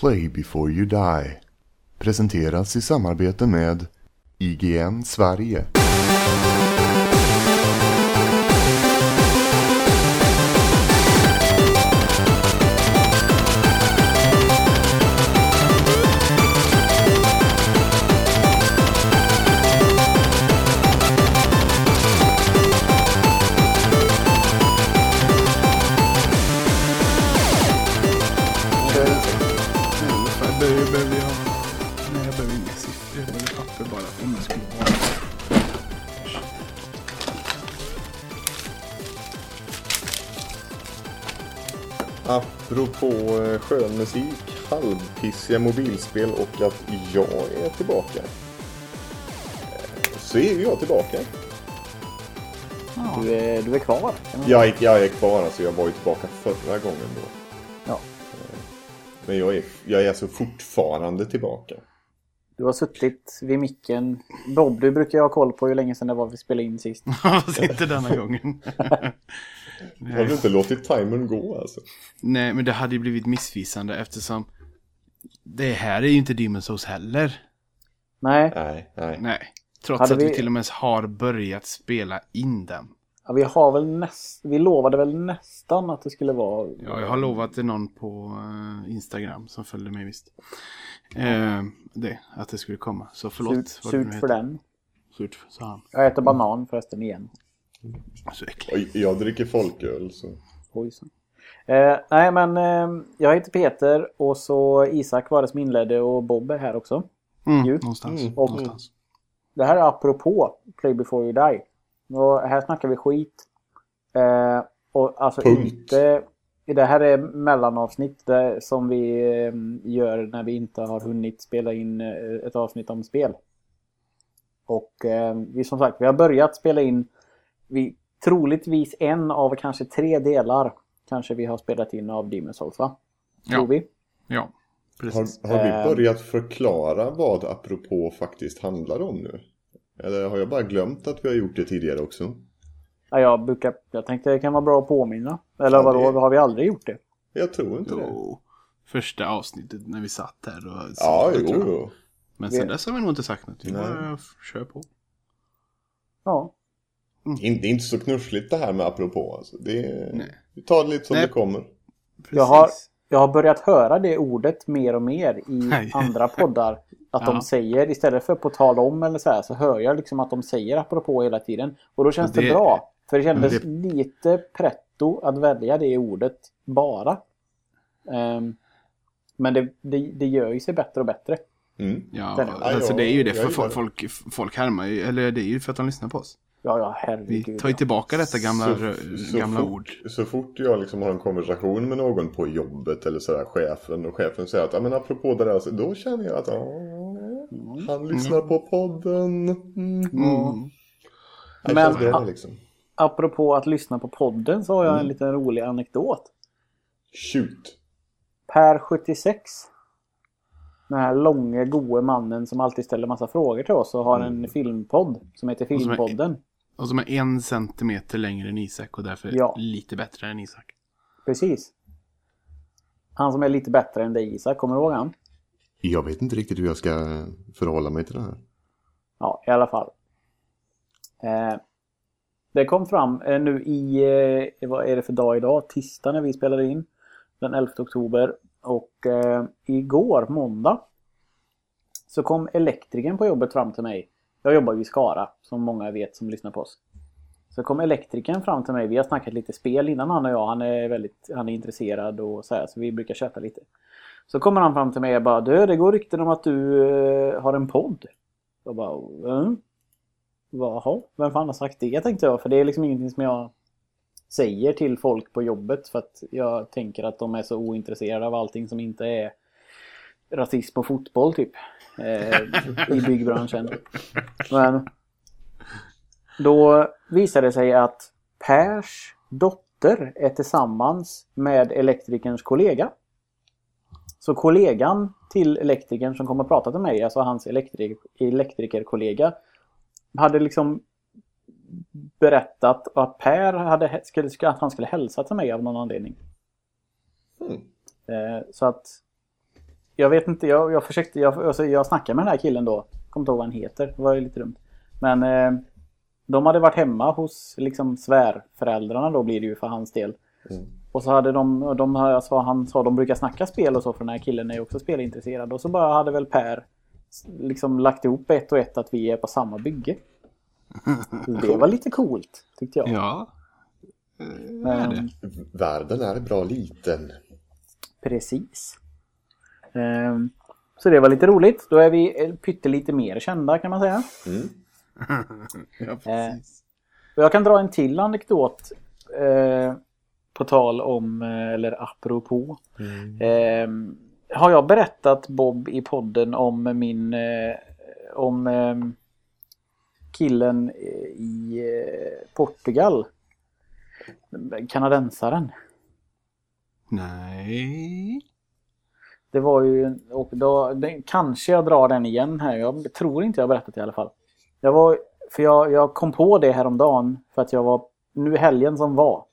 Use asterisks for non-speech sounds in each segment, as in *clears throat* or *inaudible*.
Play before you die. Presenteras i samarbete med IGN Sverige. Apropå eh, skön musik, halvpissiga mobilspel och att jag är tillbaka. Eh, Så är ju jag tillbaka. Du är, du är kvar. Jag är, jag är kvar, alltså jag var ju tillbaka förra gången då. Ja. Men jag är, jag är alltså fortfarande tillbaka. Du har suttit vid micken. Bob, du brukar ju ha koll på hur länge sedan det var vi spelade in sist. *laughs* Inte denna gången. *laughs* Har du inte låtit timern gå alltså? Nej, men det hade ju blivit missvisande eftersom det här är ju inte Demon's Souls heller. Nej, Nej, nej. Nej. Trots Hade att vi... vi- till och med har börjat spela in den. ja, vi har väl näst... Vi lovade väl nästan att det skulle vara... Ja, jag har lovat till någon på eh, Instagram som följde mig visst. Eh, det, att det skulle komma. Så förlåt. Surt, det surt för den. Surt, sa han. Jag äter banan förresten igen. Så äckligt. Jag dricker folköl så. Ojsan. Eh, nej, men eh, jag heter Peter och så Isak var det som inledde och Bob är här också. Mm, Ju. någonstans. Mm. Och- någonstans. Det här är apropå Play before you die. Och här snackar vi skit. Eh, och alltså Punkt. inte... Det här är mellanavsnitt där, som vi eh, gör när vi inte har hunnit spela in eh, ett avsnitt om spel. Och eh, vi som sagt, vi har börjat spela in vi, troligtvis en av kanske tre delar kanske vi har spelat in av Demon's Souls va? Tror Ja. vi. Ja, precis. Har, har vi Eh. börjat förklara vad apropå faktiskt handlar om nu? Eller har jag bara glömt att vi har gjort det tidigare också? Ja, jag, brukar, jag tänkte det kan vara bra att påminna. Eller Ja, vadå, det- har vi aldrig gjort det? Jag tror inte det. Jo, första avsnittet när vi satt här och Ja, jo, jo. Men sen Vi- dess har vi nog inte sagt något. Vi Nej. bara kör på. Ja. Inte, inte så knussligt det här med apropå. Alltså. Det, Nej. vi tar det lite som Nej. det kommer. Jag har, jag har börjat höra det ordet mer och mer i *laughs* andra poddar. Att Ja. de säger, istället för på tal om eller så här, så hör jag liksom att de säger apropå hela tiden. Och då känns det, Det- bra. För det kändes det- lite pretto att välja det ordet bara. Ehm, men det, det, det gör ju sig bättre och bättre. Mm. Ja, alltså det är ju det. För folk, folk härmar ju, eller det är ju för att de lyssnar på oss. Ja, ja, Vi herregud. tar ju tillbaka detta gamla, Så- så gamla fort, ord. Så fort jag liksom har en konversation med någon på jobbet eller sådär, chefen, och chefen säger att ja men apropå det där, så då känner jag att han lyssnar på podden. Mm. Mm. Det Men- bra liksom. Apropå att lyssna på podden så har jag en liten rolig anekdot. Shoot. Per 76. Den här långa goe mannen som alltid ställer massa frågor till oss och har en filmpodd som heter Filmpodden. Och som är en centimeter längre än Isak och därför Ja. lite bättre än Isak. Precis. Han som är lite bättre än dig Isak, kommer du ihåg han? Jag vet inte riktigt hur jag ska förhålla mig till det här. Ja, i alla fall. Eh, det kom fram eh, nu i, eh, vad är det för dag idag? Tisdag när vi spelade in. Den 11 oktober. Och eh, igår, måndag. Så kom elektrikern på jobbet fram till mig. Jag jobbar ju i Skara, som många vet som lyssnar på oss. Så kom elektrikern fram till mig. Vi har snackat lite spel innan han och jag. Han är väldigt han är intresserad och så här. Så vi brukar köta lite. Så kommer han fram till mig och bara Du, det går rykten om att du eh, har en podd. Jag bara mm. Jaha, vem fan har sagt det tänkte jag. För det är liksom ingenting som jag säger till folk på jobbet. För att jag tänker att de är så ointresserade av allting som inte är rasism och fotboll typ. Eh, I byggbranschen. Men då visade det sig att Pers dotter är tillsammans med elektrikerns kollega. Så kollegan till elektrikern som kommer att prata till mig, alltså hans elektrik elektrikerkollega, hade liksom berättat att Per hade, skulle, att han skulle hälsa till mig av någon anledning. Mm. Så att jag vet inte, jag, jag försökte, jag, alltså, jag snackade med den här killen då. Kommer inte ihåg vad han heter, det var ju lite dumt. Men eh, de hade varit hemma hos liksom svärföräldrarna då blir det ju för hans del. Och så hade de, de alltså, han sa de brukar snacka spel och så för den här killen är ju också spelintresserad. Och så bara hade väl Per liksom lagt ihop ett och ett att vi är på samma bygge. Det var lite coolt tyckte jag. Ja. Eh, är det. Världen är bra liten. Precis. Ehm, så det var lite roligt. Då är vi eh, pyttelite mer kända kan man säga. Mm. *laughs* Ja, precis. Och jag kan dra en till anekdot. Eh, på tal om, eh, eller apropå. Eh, har jag berättat Bob i podden om min, eh, om eh, killen i eh, Portugal? Kanadensaren. Nej. Det var ju, och då, det, kanske jag drar den igen här. Jag tror inte jag har berättat det i alla fall. Jag var, för jag, jag kom på det häromdagen för att jag var, nu i helgen som var,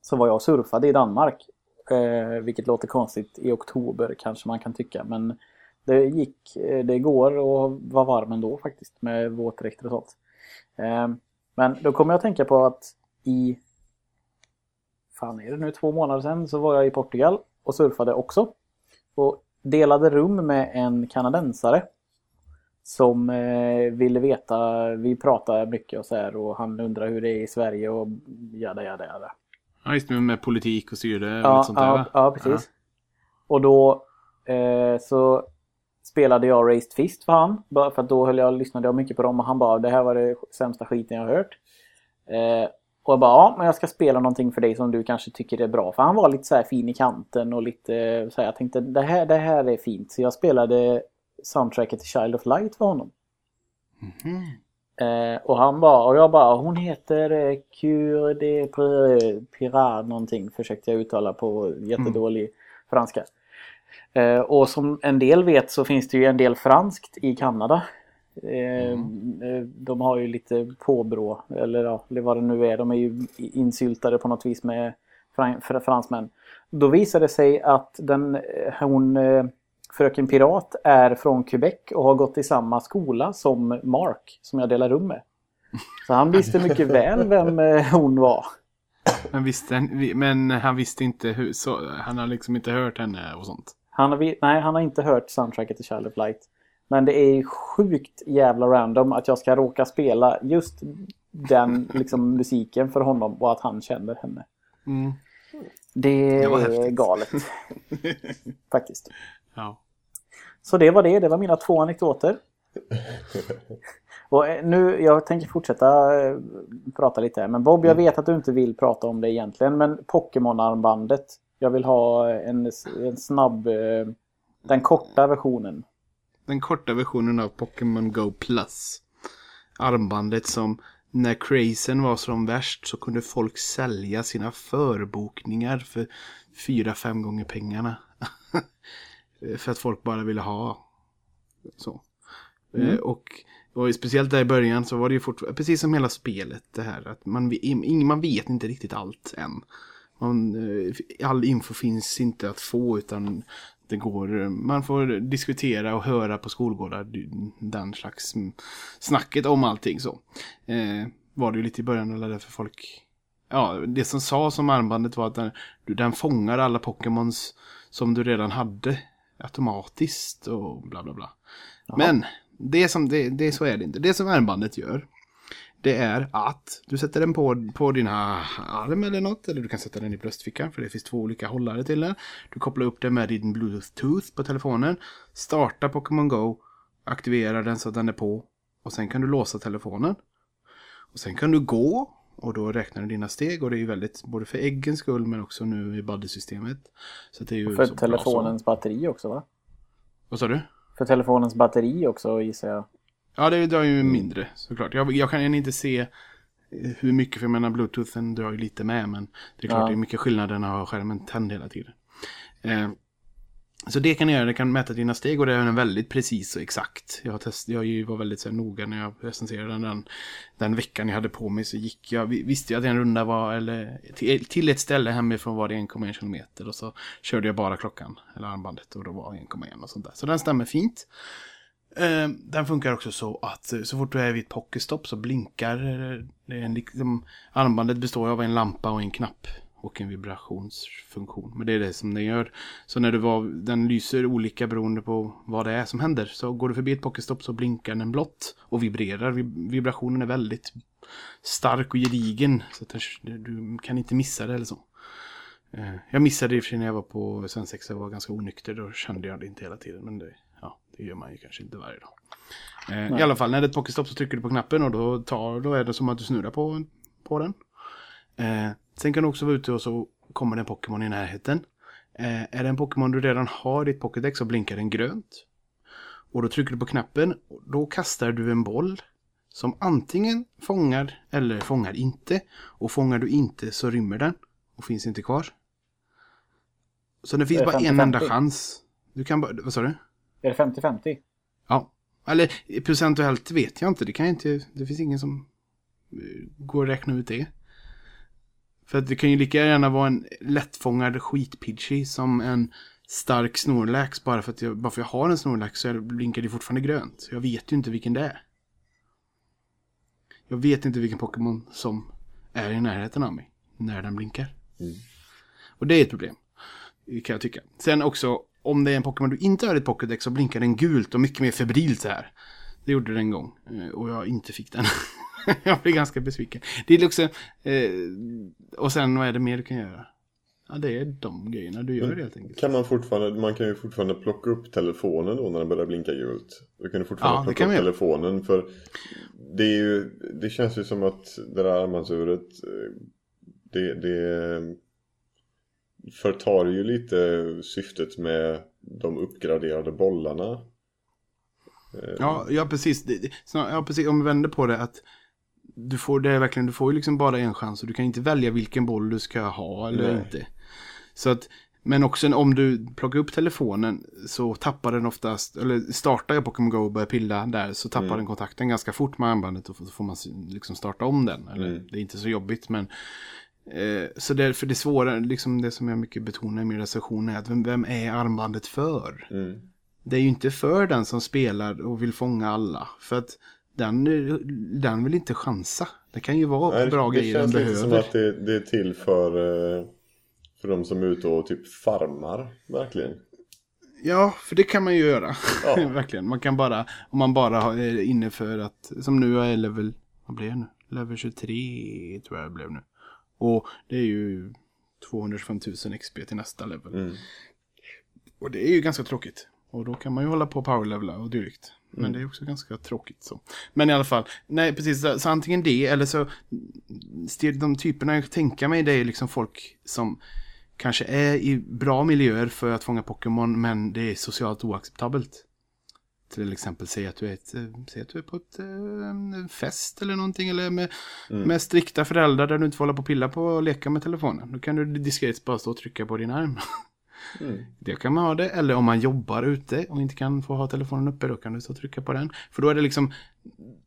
så var jag och surfade i Danmark. Eh, vilket låter konstigt i oktober kanske man kan tycka. Men det gick, eh, det går och var varm ändå faktiskt med våtdräkter och sånt. Eh, men då kommer jag att tänka på att i, fan är det nu, två månader sedan så var jag i Portugal och surfade också. Och delade rum med en kanadensare. Som eh, ville veta, vi pratade mycket och så här och han undrar hur det är i Sverige och jada jada jada. Ja, just med, med politik och styre och Ja, sånt där ja, va? ja, precis. Och då eh, så spelade jag Raised Fist för han. Bara för att då höll jag, lyssnade jag mycket på dem och han bara det här var det sämsta skiten jag har hört. Eh, och jag bara ja, men jag ska spela någonting för dig som du kanske tycker är bra. För han var lite så här fin i kanten och lite eh, så här, jag tänkte det här, det här är fint. Så jag spelade soundtracket till Child of Light för honom. Mhm. Eh, och han bara, och jag bara, hon heter eh, Cure de Pir- Pirard någonting försökte jag uttala på jättedålig franska. Eh, och som en del vet så finns det ju en del franskt i Kanada. Eh, eh, De har ju lite påbrå, eller ja, vad det nu är. De är ju insyltade på något vis med fran- fr- fransmän. Då visade det sig att den, eh, hon, eh, Fröken Pirat är från Quebec och har gått i samma skola som Mark som jag delar rum med. Så han visste mycket *laughs* väl vem hon var. Men, visste, men han visste inte hur, så, han har liksom inte hört henne och sånt. Han har, nej, han har inte hört soundtracket till Child of Light. Men det är sjukt jävla random att jag ska råka spela just den liksom, musiken för honom och att han känner henne. Mm. Det, Det var är häftigt. galet. *laughs* Faktiskt. Ja. Så det var det. Det var mina två anekdoter. Och eh, nu, jag tänker fortsätta eh, prata lite här. Men Bob, jag vet att du inte vill prata om det egentligen. Men Pokémon-armbandet. Jag vill ha en, en snabb... eh, Den korta versionen. Den korta versionen av Pokémon Go Plus. Armbandet som när crazen var som värst så kunde folk sälja sina förbokningar för fyra fem gånger pengarna. *laughs* för att folk bara ville ha. Så. Eh, Och, och speciellt där i början så var det ju fortfarande, precis som hela spelet det här, att man, man vet inte riktigt allt än. Man, eh, all info finns inte att få utan det går, man får diskutera och höra på skolgårdar den slags snacket om allting så. Eh, var det ju lite i början eller därför folk Ja, det som sades om armbandet var att den, den fångar alla Pokémons som du redan hade automatiskt och bla bla bla. Men det som, det, det så är det inte. Det som armbandet gör det är att du sätter den på, på dina arm eller något. Eller du kan sätta den i bröstfickan för det finns två olika hållare till den. Du kopplar upp den med din bluetooth på telefonen. Starta Pokémon Go. Aktivera den så att den är på. Och sen kan du låsa telefonen. Och sen kan du gå. Och då räknar du dina steg. Och det är ju väldigt, både för äggens skull men också nu i buddy-systemet. Så det är ju För telefonens batteri också va? Vad sa du? För telefonens batteri också gissar jag. Ja, det drar ju mindre såklart. Jag, jag kan inte se eh, hur mycket, för jag menar bluetoothen drar ju lite med. Men det är klart Ja. det är mycket skillnad än att ha skärmen tänd hela tiden. Eh, Så det kan jag göra, det kan mäta dina steg och det är den väldigt precis och exakt. Jag, test, jag var väldigt så här, noga när jag recenserade den, den veckan jag hade på mig så gick jag, vi- visste jag att en runda var, eller till, till ett ställe hemifrån var det 1,1 kilometer och så körde jag bara klockan, eller armbandet och då var det 1,1 och sånt där. Så den stämmer fint. Eh, den funkar också så att eh, så fort du är vid ett pocketstopp så blinkar det är en, liksom, armbandet består av en lampa och en knapp och en vibrationsfunktion. Men det är det som den gör. Så när du var, den lyser olika beroende på vad det är som händer. Så går du förbi ett pocketstopp så blinkar den blått och vibrerar. Vibrationen är väldigt stark och gedigen. Så att du kan inte missa det eller så. Eh, jag missade det i och för sig när jag var på svensexa och var ganska onykter. Då kände jag det inte hela tiden. Men det, ja, det gör man ju kanske inte varje dag. Eh, I alla fall, när det är ett pocketstopp så trycker du på knappen och då, tar, då är det som att du snurrar på, på den. Eh, sen kan du också vara ute och så kommer det en Pokémon i närheten. Eh, är det en Pokémon du redan har i ditt Pokédex så blinkar den grönt. Och då trycker du på knappen och då kastar du en boll som antingen fångar eller fångar inte. Och fångar du inte så rymmer den och finns inte kvar. Så det finns det bara en enda 50-50? chans. Du kan bara, vad sa du? Är det 50-50? Ja. Eller procentuellt vet jag inte. Det kan jag inte. Det finns ingen som eh, går att räkna ut det. För att det kan ju lika gärna vara en lättfångad skitpidgey som en stark Snorlax. Bara för att jag, bara för jag har en Snorlax så blinkar det fortfarande grönt. Så jag vet ju inte vilken det är. Jag vet inte vilken Pokémon som är i närheten av mig när den blinkar. Och det är ett problem. Kan jag tycka. Sen också, om det är en Pokémon du inte har i ett Pokédex så blinkar den gult och mycket mer febrilt så här. Det gjorde den en gång eh, och jag inte fick den. *laughs* jag blev ganska besviken. Det är också, eh, och sen vad är det mer du kan göra? Ja, det är de grejerna du gör helt enkelt. Kan man fortfarande, man kan ju fortfarande plocka upp telefonen då när den börjar blinka gult. Du kan ju fortfarande Ja, plocka upp telefonen för det är ju, det känns ju som att det där armbandsuret eh, det, det förtar ju lite syftet med de uppgraderade bollarna. Eh, Ja, ja precis. Ja, precis. Om vi vänder på det att du får, det är verkligen, du får ju liksom bara en chans och du kan inte välja vilken boll du ska ha eller Nej. inte. Så att, men också om du plockar upp telefonen så tappar den oftast, eller startar jag Pokémon Go och börjar pilla där så tappar den kontakten ganska fort med armbandet och så får man liksom starta om den. Eller, Mm. Det är inte så jobbigt men eh, så därför det svåra, liksom det som jag mycket betonar i min recension är att vem, vem är armbandet för? Mm. Det är ju inte för den som spelar och vill fånga alla. För att den, den vill inte chansa. Det kan ju vara Nej, bra det grejer den känns lite som behöver. att det, det är till för, eh, för de som är ute och typ farmar, verkligen. Ja, för det kan man ju göra. Ja. *laughs* Verkligen. Man kan bara, om man bara är inne för att, som nu är level, vad blir jag nu? Level 23 tror jag det blev nu. Och det är ju 225 000 XP till nästa level. Mm. Och det är ju ganska tråkigt. Och då kan man ju hålla på och powerlevela och dylikt. Men det är också ganska tråkigt så. Men i alla fall, nej precis, så, antingen det eller så de typerna jag tänker mig det är liksom folk som kanske är i bra miljöer för att fånga Pokémon men det är socialt oacceptabelt. Till exempel säg att du är, ett, eh, säg att du är på ett, eh, en fest eller någonting eller med, med strikta föräldrar där du inte får hålla på och pilla på och leka med telefonen. Då kan du diskret bara stå och trycka på din arm. Mm. Det kan man ha det. Eller om man jobbar ute och inte kan få ha telefonen uppe, då kan du stå och trycka på den. För då är det liksom,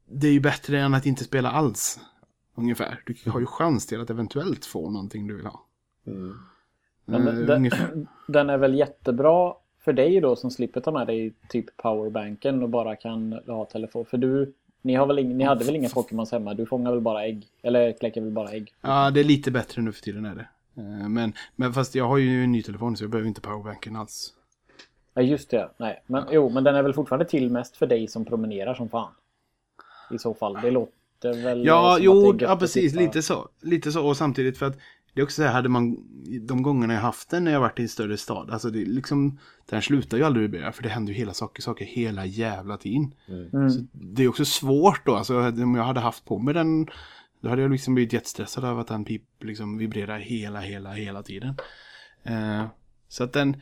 det är ju bättre än att inte spela alls. Ungefär. Du har ju chans till att eventuellt få någonting du vill ha. Mm. Men Eh, den, ungefär. *clears throat* den är väl jättebra för dig då som slipper ta med dig typ powerbanken och bara kan ha telefon. För du, ni, har väl ing, ni hade väl inga Pokémons hemma? Du fångar väl bara ägg? Eller kläcker väl bara ägg? Ja, det är lite bättre nu för tiden är det. Eh, Men, men fast jag har ju en ny telefon så jag behöver inte powerbanken alls. Ja just det, nej. Men, Jo, men den är väl fortfarande till mest för dig som promenerar som fan. I så fall. Det låter väl Ja, jo, ja precis. Lite så. Lite så. Och samtidigt för att det är också så här, hade man de gångerna jag haft den när jag varit i en större stad. Alltså det liksom, den slutar ju aldrig vibrera för det händer ju hela saker, saker hela jävla tiden. Mm. Så det är också svårt då. Alltså om jag hade haft på mig den, då hade jag liksom blivit jättestressad av att den pip liksom vibrerar hela, hela, hela tiden. Eh, så att den,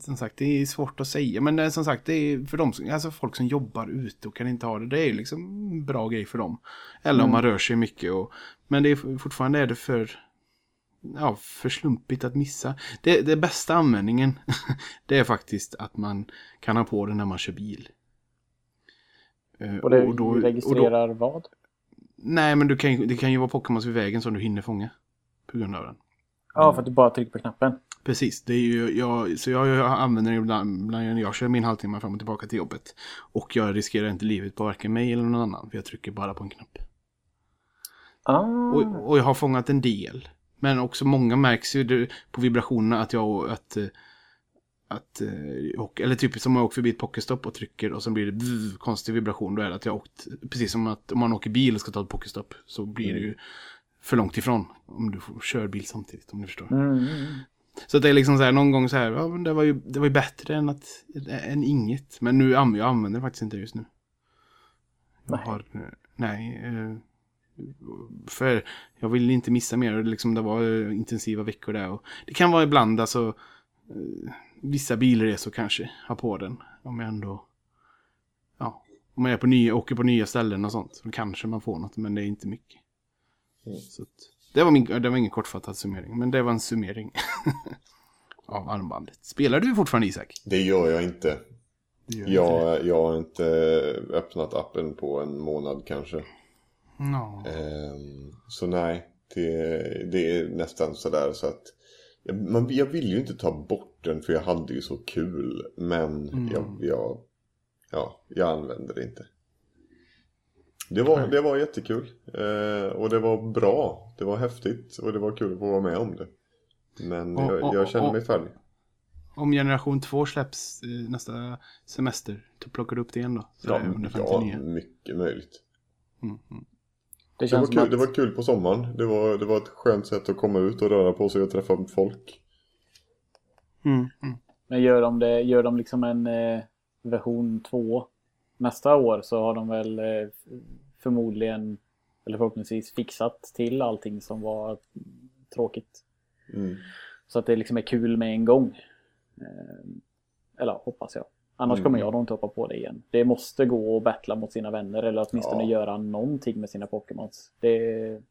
som sagt, det är svårt att säga. Men eh, som sagt, det är för de som, alltså folk som jobbar ute och kan inte ha det. Det är ju liksom en bra grej för dem. Eller om man rör sig mycket. Och, men det är fortfarande är det för ja, för slumpigt att missa. Det, det bästa användningen *laughs* det är faktiskt att man kan ha på den när man kör bil. Eh, Och det då- registrerar vad? nej, men du kan, det kan ju vara Pokémons vid vägen som du hinner fånga. På grund av den. Ja, för att du bara trycker på knappen. Precis, det är ju, jag, så jag, jag använder det ibland, ibland när jag kör min halvtimme fram och tillbaka till jobbet. Och jag riskerar inte livet på varken mig eller någon annan, för jag trycker bara på en knapp. Ah. Och, och jag har fångat en del. Men också många märks ju på vibrationerna att jag, att, eh, att, eh, och, eller typ som jag åker förbi ett pocketstopp och trycker och så blir det bzz, konstig vibration. Då är det att jag åkt, precis som att om man åker bil och ska ta ett pocketstopp så blir det ju för långt ifrån. Om du får, kör bil samtidigt, om du förstår. Mm, mm. Så att det är liksom så här, någon gång så här, ja men det var ju, det var ju bättre än att, än inget. Men nu använder jag använder det faktiskt inte just nu. Jag Nej. har, eh, nej. Eh, För jag vill inte missa mer. Liksom det var eh, intensiva veckor där. Och det kan vara ibland alltså, eh, vissa bilresor kanske, ha på den. Om jag ändå, ja, om jag är på nya, åker på nya ställen och sånt. Så kanske man får något, men det är inte mycket. Mm. Så att, det, var min, det var ingen kortfattad summering, men det var en summering *laughs* av armbandet. Spelar du fortfarande Isak? Det gör jag inte. Gör inte det. Jag, jag har inte öppnat appen på en månad kanske. Ja. Ehm, så nej, det, det är nästan sådär så att jag, man, jag vill ju inte ta bort den för jag hade ju så kul. Men Mm. jag, jag, ja, jag använder det inte. Det var, det var jättekul. Eh, och det var bra. Det var häftigt och det var kul att få vara med om det. Men Och- jag, och- jag känner och- mig färdig. Om generation 2 släpps eh, nästa semester, då plockar du upp det igen då? Så Ja, det är ja, 159. mycket möjligt. Mm, mm. Det Det var, kul, att... det var kul på sommaren. Det var, det var ett skönt sätt att komma ut och röra på sig och träffa folk. Mm, mm. Men gör de, det, gör de liksom en eh, version 2 nästa år så har de väl eh, förmodligen, eller förhoppningsvis fixat till allting som var tråkigt. Mm. Så att det liksom är kul med en gång. Eh, eller hoppas jag. Annars Mm. kommer jag nog inte hoppa på det igen. Det måste gå att battla mot sina vänner eller åtminstone Ja. göra någonting med sina Pokémons. Det är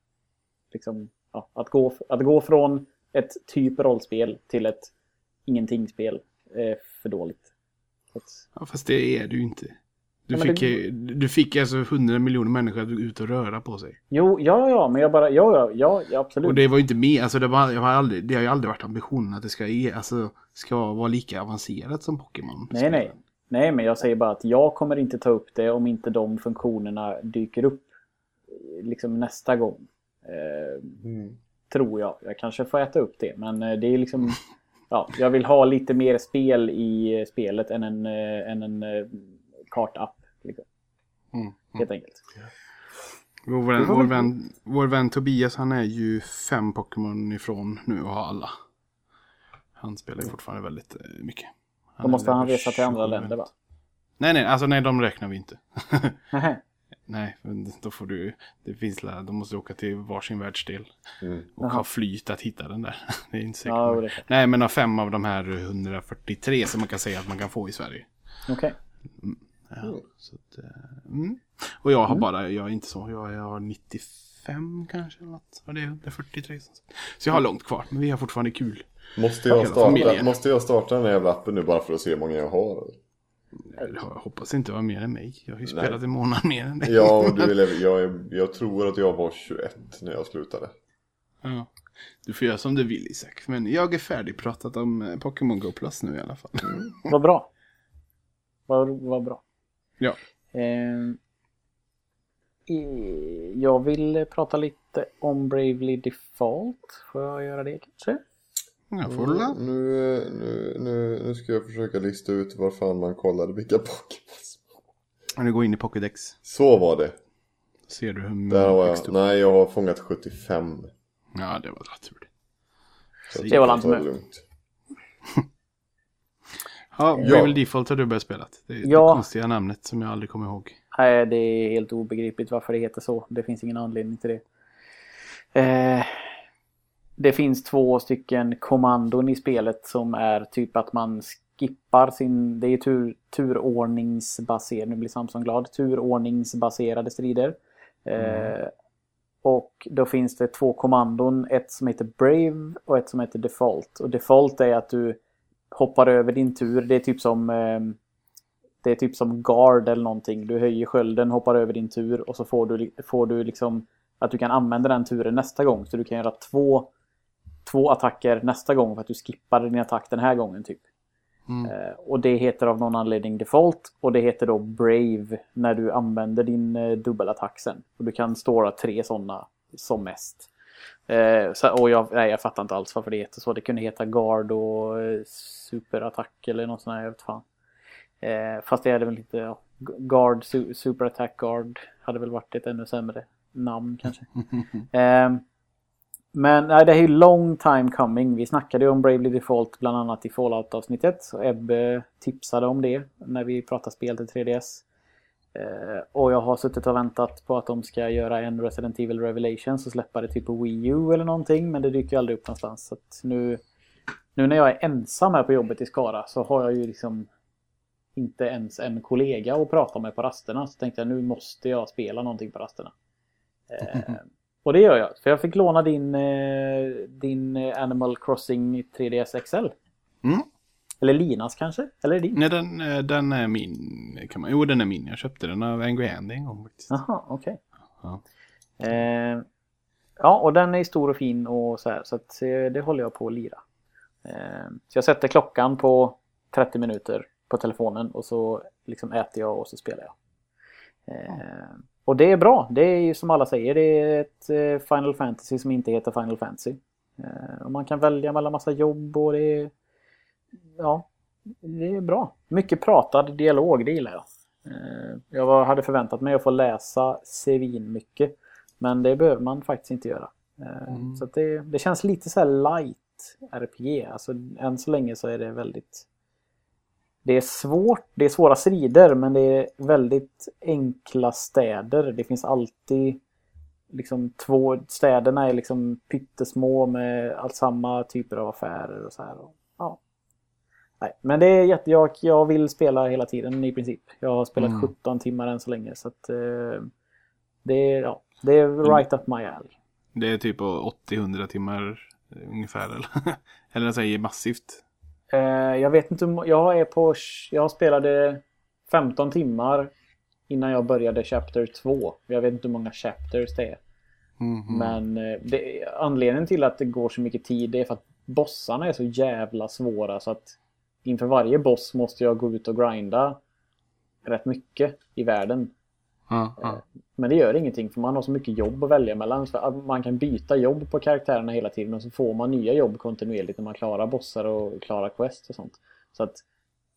liksom, ja, att, gå, att gå från ett typ rollspel till ett ingenting-spel är för dåligt. Att, Ja, fast det är du inte. Du, fick, det- du fick alltså 100 miljoner människor att ut och röra på sig. jo, ja, ja, men jag bara, ja, ja, ja, absolut. Och det var ju inte med, alltså det, var, jag har aldrig, det har ju aldrig varit ambitionen att det ska, ge, alltså, ska vara lika avancerat som Pokémon. Nej, nej. Nej, men jag säger bara att jag kommer inte ta upp det om inte de funktionerna dyker upp eh, liksom nästa gång. Eh, Mm. tror jag. Jag kanske får äta upp det, men eh, det är liksom... Ja, jag vill ha lite mer spel i eh, spelet än en, än en kartapp. Liksom, Mm. helt enkelt. Vår, vän, vår, vän, vår vän Tobias han är ju fem Pokémon ifrån nu och har alla. Han spelar ju fortfarande väldigt eh, mycket. Då måste han resa till andra 27. länder va? Nej, nej, alltså nej, de räknar vi inte. *laughs* nej, men då får du, det finns, la- de måste åka till varsin världsdel. Mm. Och ha flyt att hitta den där. *laughs* Det är inte säkert. ja, det. Nej, men av fem av de här 143 som man kan säga att man kan få i Sverige. Okej. Ja, Mm. så att, eh, mm. Och jag har bara, jag är inte så, jag, jag har 95 kanske eller något. Och det är 143. Så Så jag har långt kvar, men vi har fortfarande kul. Måste, jag starta, måste jag starta den här jävla appen nu bara för att se hur många jag har? Jag hoppas inte vara mer än mig. Jag har ju Nej. spelat en månad mer än dig. Ja, och *laughs* du är, jag, jag tror att jag var 21 när jag slutade. Ja. Du får göra som du vill Isak. Men jag är färdigpratat om eh, Pokémon Go Plus nu i alla fall. Vad bra. Vad, vad bra. Ja. Eh, eh, jag vill prata lite om Bravely Default. Får jag göra det kanske? Jag får la. Nu, nu, nu, nu ska jag försöka lista ut var fan man kollade vilka *laughs* Pokémons. Nu går in i Pokédex. Så var det. Ser du hur Där har jag, nej jag har fångat 75. Ja, det var tur. Det var lugnt. *laughs* Ja, Ja. Bravely Default har du börjat spela. Det, det Ja. konstiga namnet som jag aldrig kommer ihåg. Nej, det är helt obegripligt varför det heter så. Det finns ingen anledning till det. Eh, det finns två stycken kommandon i spelet som är typ att man skippar sin... Det är tur, turordningsbaserade... Nu blir Samson glad. Turordningsbaserade strider. Eh, Och då finns det två kommandon. Ett som heter Brave och ett som heter Default. Och Default är att du hoppar över din tur. Det är typ som eh, det är typ som guard eller någonting. Du höjer skölden, hoppar över din tur och så får du, får du liksom att du kan använda den turen nästa gång. Så du kan göra två, två attacker nästa gång för att du skippade din attack den här gången typ. Mm. Eh, och det heter av någon anledning default och det heter då Brave när du använder din eh, dubbelattack sen. Och du kan stora tre sådana som mest. Eh, så, och jag, nej, jag fattar inte alls varför det heter så. Det kunde heta Guard och eh, Superattack eller något sånt där. Jag vet fan. Eh, fast det hade väl inte... Ja, Guard, su Super Attack Guard hade väl varit ett ännu sämre namn kanske. *laughs* eh, men nej, det är ju long time coming. Vi snackade ju om Bravely Default bland annat i Fallout-avsnittet. Så Ebbe tipsade om det när vi pratade spel till 3DS. Eh, och jag har suttit och väntat på att de ska göra en Resident Evil Revelations och släppa det typ på Wii U eller någonting. Men det dyker ju aldrig upp någonstans. Så att nu, nu när jag är ensam här på jobbet i Skara så har jag ju liksom inte ens en kollega att prata med på rasterna. Så tänkte jag nu måste jag spela någonting på rasterna. Eh, och det gör jag. För jag fick låna din, eh, din Animal Crossing 3DS XL. Mm. Eller Linas kanske? Eller din? Nej, den, eh, den är min. Kan man, jo, den är min. Jag köpte den av Andy en gång faktiskt. Jaha, okej. Ja. Eh, ja, och den är stor och fin och så här. Så att, det håller jag på att lira. Eh, så jag sätter klockan på 30 minuter på telefonen och så liksom äter jag och så spelar jag. Eh, och det är bra. Det är ju som alla säger, det är ett eh, Final Fantasy som inte heter Final Fantasy. Eh, och man kan välja mellan massa jobb och det är... Ja, det är bra. Mycket pratad dialog, det gillar jag. Eh, jag hade förväntat mig att få läsa svin mycket. Men det behöver man faktiskt inte göra. Eh, Mm. Så det, det känns lite så här light RPG. Alltså än så länge så är det väldigt... Det är svårt, det är svåra strider men det är väldigt enkla städer. Det finns alltid liksom två, städerna är liksom pyttesmå med allt samma typer av affärer och så här. Nej, men det är jätte, jag, jag vill spela hela tiden i princip. Jag har spelat Mm. 17 timmar än så länge så att eh, det, är, ja, det är right up my alley. Det är typ 80-100 timmar eh, ungefär. Eller, *laughs* eller säger massivt. Eh, jag vet inte jag är på, jag spelade 15 timmar innan jag började Chapter 2. Jag vet inte hur många chapters det är. Mhm. Men eh, det, anledningen till att det går så mycket tid det är för att bossarna är så jävla svåra så att inför varje boss måste jag gå ut och grinda rätt mycket i världen. Ja, ja. Men det gör ingenting för man har så mycket jobb att välja mellan. Man kan byta jobb på karaktärerna hela tiden och så får man nya jobb kontinuerligt när man klarar bossar och klarar quest och sånt. Så att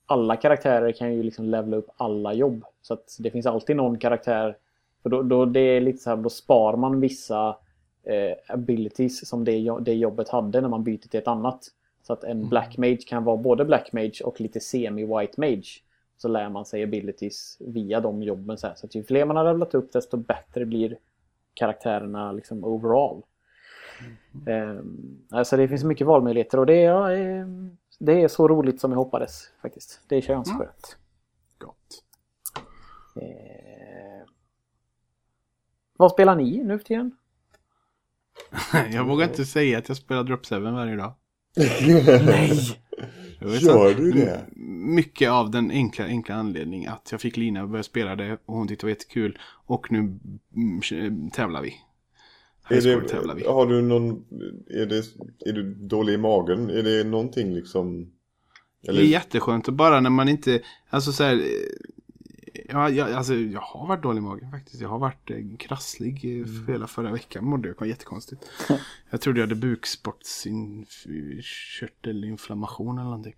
alla karaktärer kan ju liksom levela upp alla jobb. Så att det finns alltid någon karaktär. För då, då, det är lite så här, då spar man vissa eh, abilities som det, det jobbet hade när man byter till ett annat. Så att en black mage kan vara både black mage och lite semi-white mage. Så lär man sig abilities via de jobben sen. Så att ju fler man har levlat upp desto bättre blir karaktärerna liksom overall. Ehm, alltså det finns mycket valmöjligheter och det är, ja, eh, det är så roligt som jag hoppades faktiskt. Det känns Mm. skönt. Gott. Eh, vad spelar ni nu för tiden? *laughs* Jag vågar inte säga att jag spelar Drop 7 varje dag. Nej! Gör du det? Mycket av den enkla, enkla anledning att jag fick Lina att börja spela det och hon tyckte det var jättekul. Och nu mm, tävlar vi. Är score tävlar vi. det, har du någon, är, det, är du dålig i magen? Är det någonting liksom? Det är jätteskönt och bara när man inte, alltså så här, ja, jag, alltså, jag har varit dålig i magen faktiskt. Jag har varit eh, krasslig eh, för hela förra veckan mådde jag, jättekonstigt. *laughs* jag trodde jag hade bukspottkörtelinflammation eller någonting.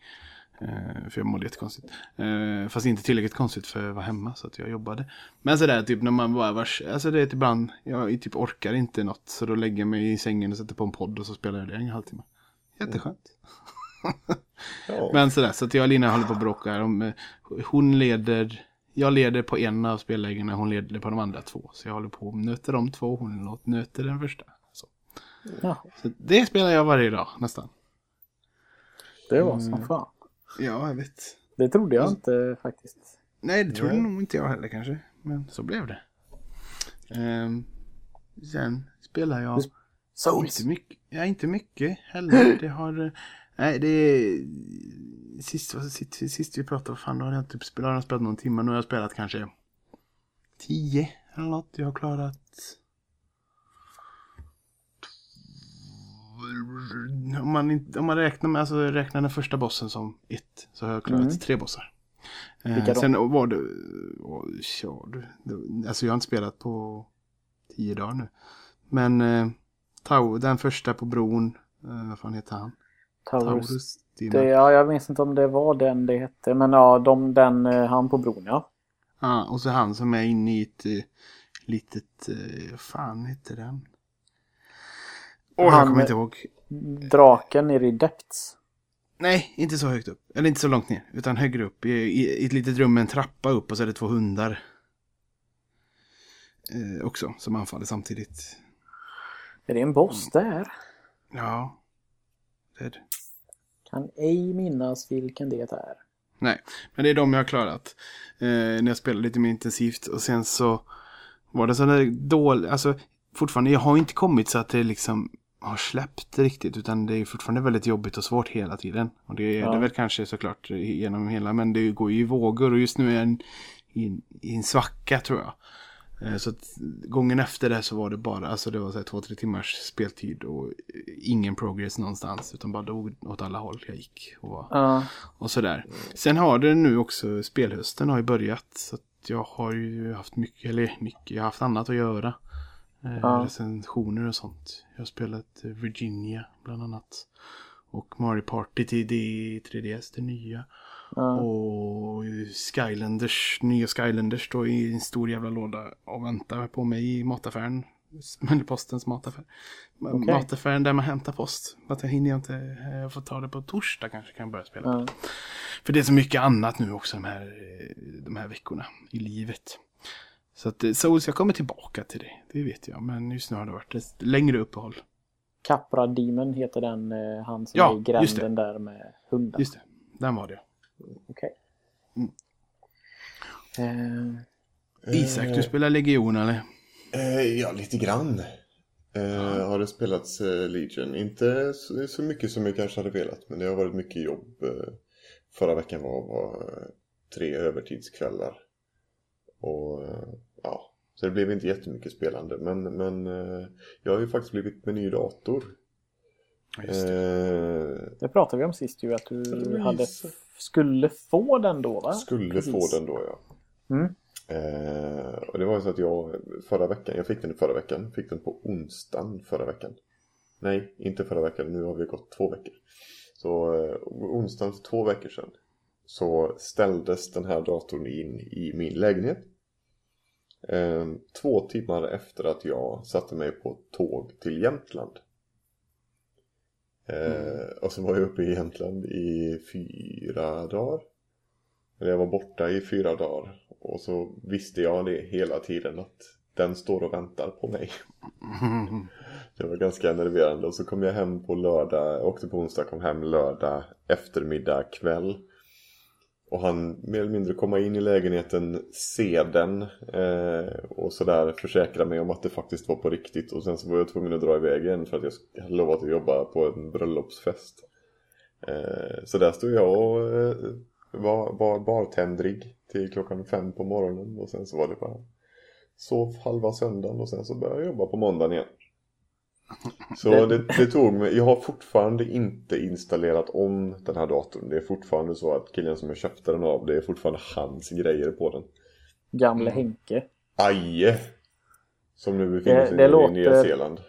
Eh, för jag mådde jättekonstigt. Eh, fast inte tillräckligt konstigt för att vara hemma så att jag jobbade. Men sådär typ när man bara vars, alltså det är ibland, jag typ orkar inte något. Så då lägger jag mig i sängen och sätter på en podd och så spelar jag det en halvtimme. Jätteskönt. *laughs* Ja. Men sådär, så att jag och Lina håller på att bråka om, eh, hon leder, jag leder på en av spellägena, hon leder på de andra två. Så jag håller på och nöter de två, hon nöter den första. Så. Ja, så det spelar jag varje dag nästan. det var som fan. Ja, jag vet. Det trodde jag inte faktiskt. Nej, det trodde nog inte jag heller kanske. Men så blev det. Ehm, Sen spelar jag Souls. inte mycket. Ja, inte mycket heller. Det har... Nej, det är... Sist, sist, sist vi pratade, fan, då har jag typ spelat, jag spelat någon timme. Nu har jag spelat kanske 10 eller något. Jag har klarat... Om man, inte, om man räknar med, alltså räknar den första bossen som ett, så har jag klarat Mm. tre bossar. Eh, Vilka då? sen var det, oh, ja, du, det, alltså jag har inte spelat på tio dagar nu. Men eh, Tau, den första på bron, eh, vad fan heter han? Taurus. Taurus. Dina. Det, ja, jag minns inte om det var den det hette. Men ja, de, den, eh, han på bron ja. Ja, och så han som är inne i ett eh, litet, eh, fan heter den? Åh, jag Han kommer med- inte ihåg. Draken nere i Depths. Nej, inte så högt upp. Eller inte så långt ner. Utan högre upp. I, i, i ett litet rum med en trappa upp och så är det två hundar. Eh, också, som anfaller samtidigt. Är det en boss där? Ja. Det är det. Kan ej minnas vilken det är. Nej, men det är de jag har klarat. Eh, när jag spelade lite mer intensivt. Och sen så var det sådär dåligt. Alltså fortfarande, jag har inte kommit så att det liksom har släppt riktigt. Utan det är fortfarande väldigt jobbigt och svårt hela tiden. Och det är Ja. det väl kanske såklart genom hela. Men det går ju i vågor. Och just nu är jag i, en, i en svacka tror jag. Eh, Så att gången efter det så var det bara, alltså det var så här två, tre timmars speltid och ingen progress någonstans. Utan bara dog åt alla håll jag gick. Och var Ja, och sådär. Sen har det nu också, spelhösten har ju börjat. Så att jag har ju haft mycket, eller mycket, jag har haft annat att göra. Ja. Recensioner och sånt. Jag har spelat Virginia bland annat. Och Mario Party till D- 3DS, det nya. Ja. Och Skylanders, nya Skylanders står i en stor jävla låda och väntar på mig i mataffären. Men postens mataffär. Okej. Mataffären där man hämtar post. Att jag hinner inte, eh, jag får ta det på torsdag kanske kan jag börja spela. ja. För det är så mycket annat nu också de här, eh, de här veckorna i livet. Så att eh, Souls, jag kommer tillbaka till det. Det vet jag. Men just nu har det varit ett längre uppehåll. Capra Demon heter den, eh, han som Ja, är i gränden där med hundar. Just det, den var det. Okej. Mm. Eh, Isak, du spelar Legion eller? Eh, ja, lite grann. Eh, har det spelats eh, Legion. Inte så, så mycket som jag kanske hade velat. Men det har varit mycket jobb. Eh, förra veckan var, var eh, tre övertidskvällar. Och eh, ja, så det blev inte jättemycket spelande. Men, men eh, jag har ju faktiskt blivit med ny dator. Just det. Eh, det pratade vi om sist ju, att du hade skulle få den då va? skulle Precis. få den då ja. Mm. Eh, och det var ju så att jag förra veckan, jag fick den förra veckan, fick den på onsdagen förra veckan. Nej, inte förra veckan, nu har vi gått två veckor. Så eh, onsdagen för två veckor sedan så ställdes den här datorn in i min lägenhet. Eh, två timmar efter att jag satte mig på tåg till Jämtland. Eh, och så var jag uppe i Jämtland i fyra dagar. Eller jag var borta i fyra dagar. Och så visste jag det hela tiden att den står och väntar på mig. *laughs* Det var ganska enerverande. Och så kom jag hem på lördag, åkte på onsdag, kom hem lördag eftermiddag kväll. Och han mer eller mindre komma in i lägenheten, se den eh, och sådär försäkra mig om att det faktiskt var på riktigt. Och sen så var jag tvungen att dra iväg igen för att jag hade lovat att jobba på en bröllopsfest. Eh, så där stod jag och eh, var, var bartendrig till klockan fem på morgonen och sen så var det bara sov halva söndagen och sen så började jag jobba på måndagen igen. Så Det- det, det tog mig, jag har fortfarande inte installerat om den här datorn. Det är fortfarande så att killen som jag köpte den av, det är fortfarande hans grejer på den. Gamle. Henke. Aje! Som nu befinner Det- sig det i låter- Nya Zeeland.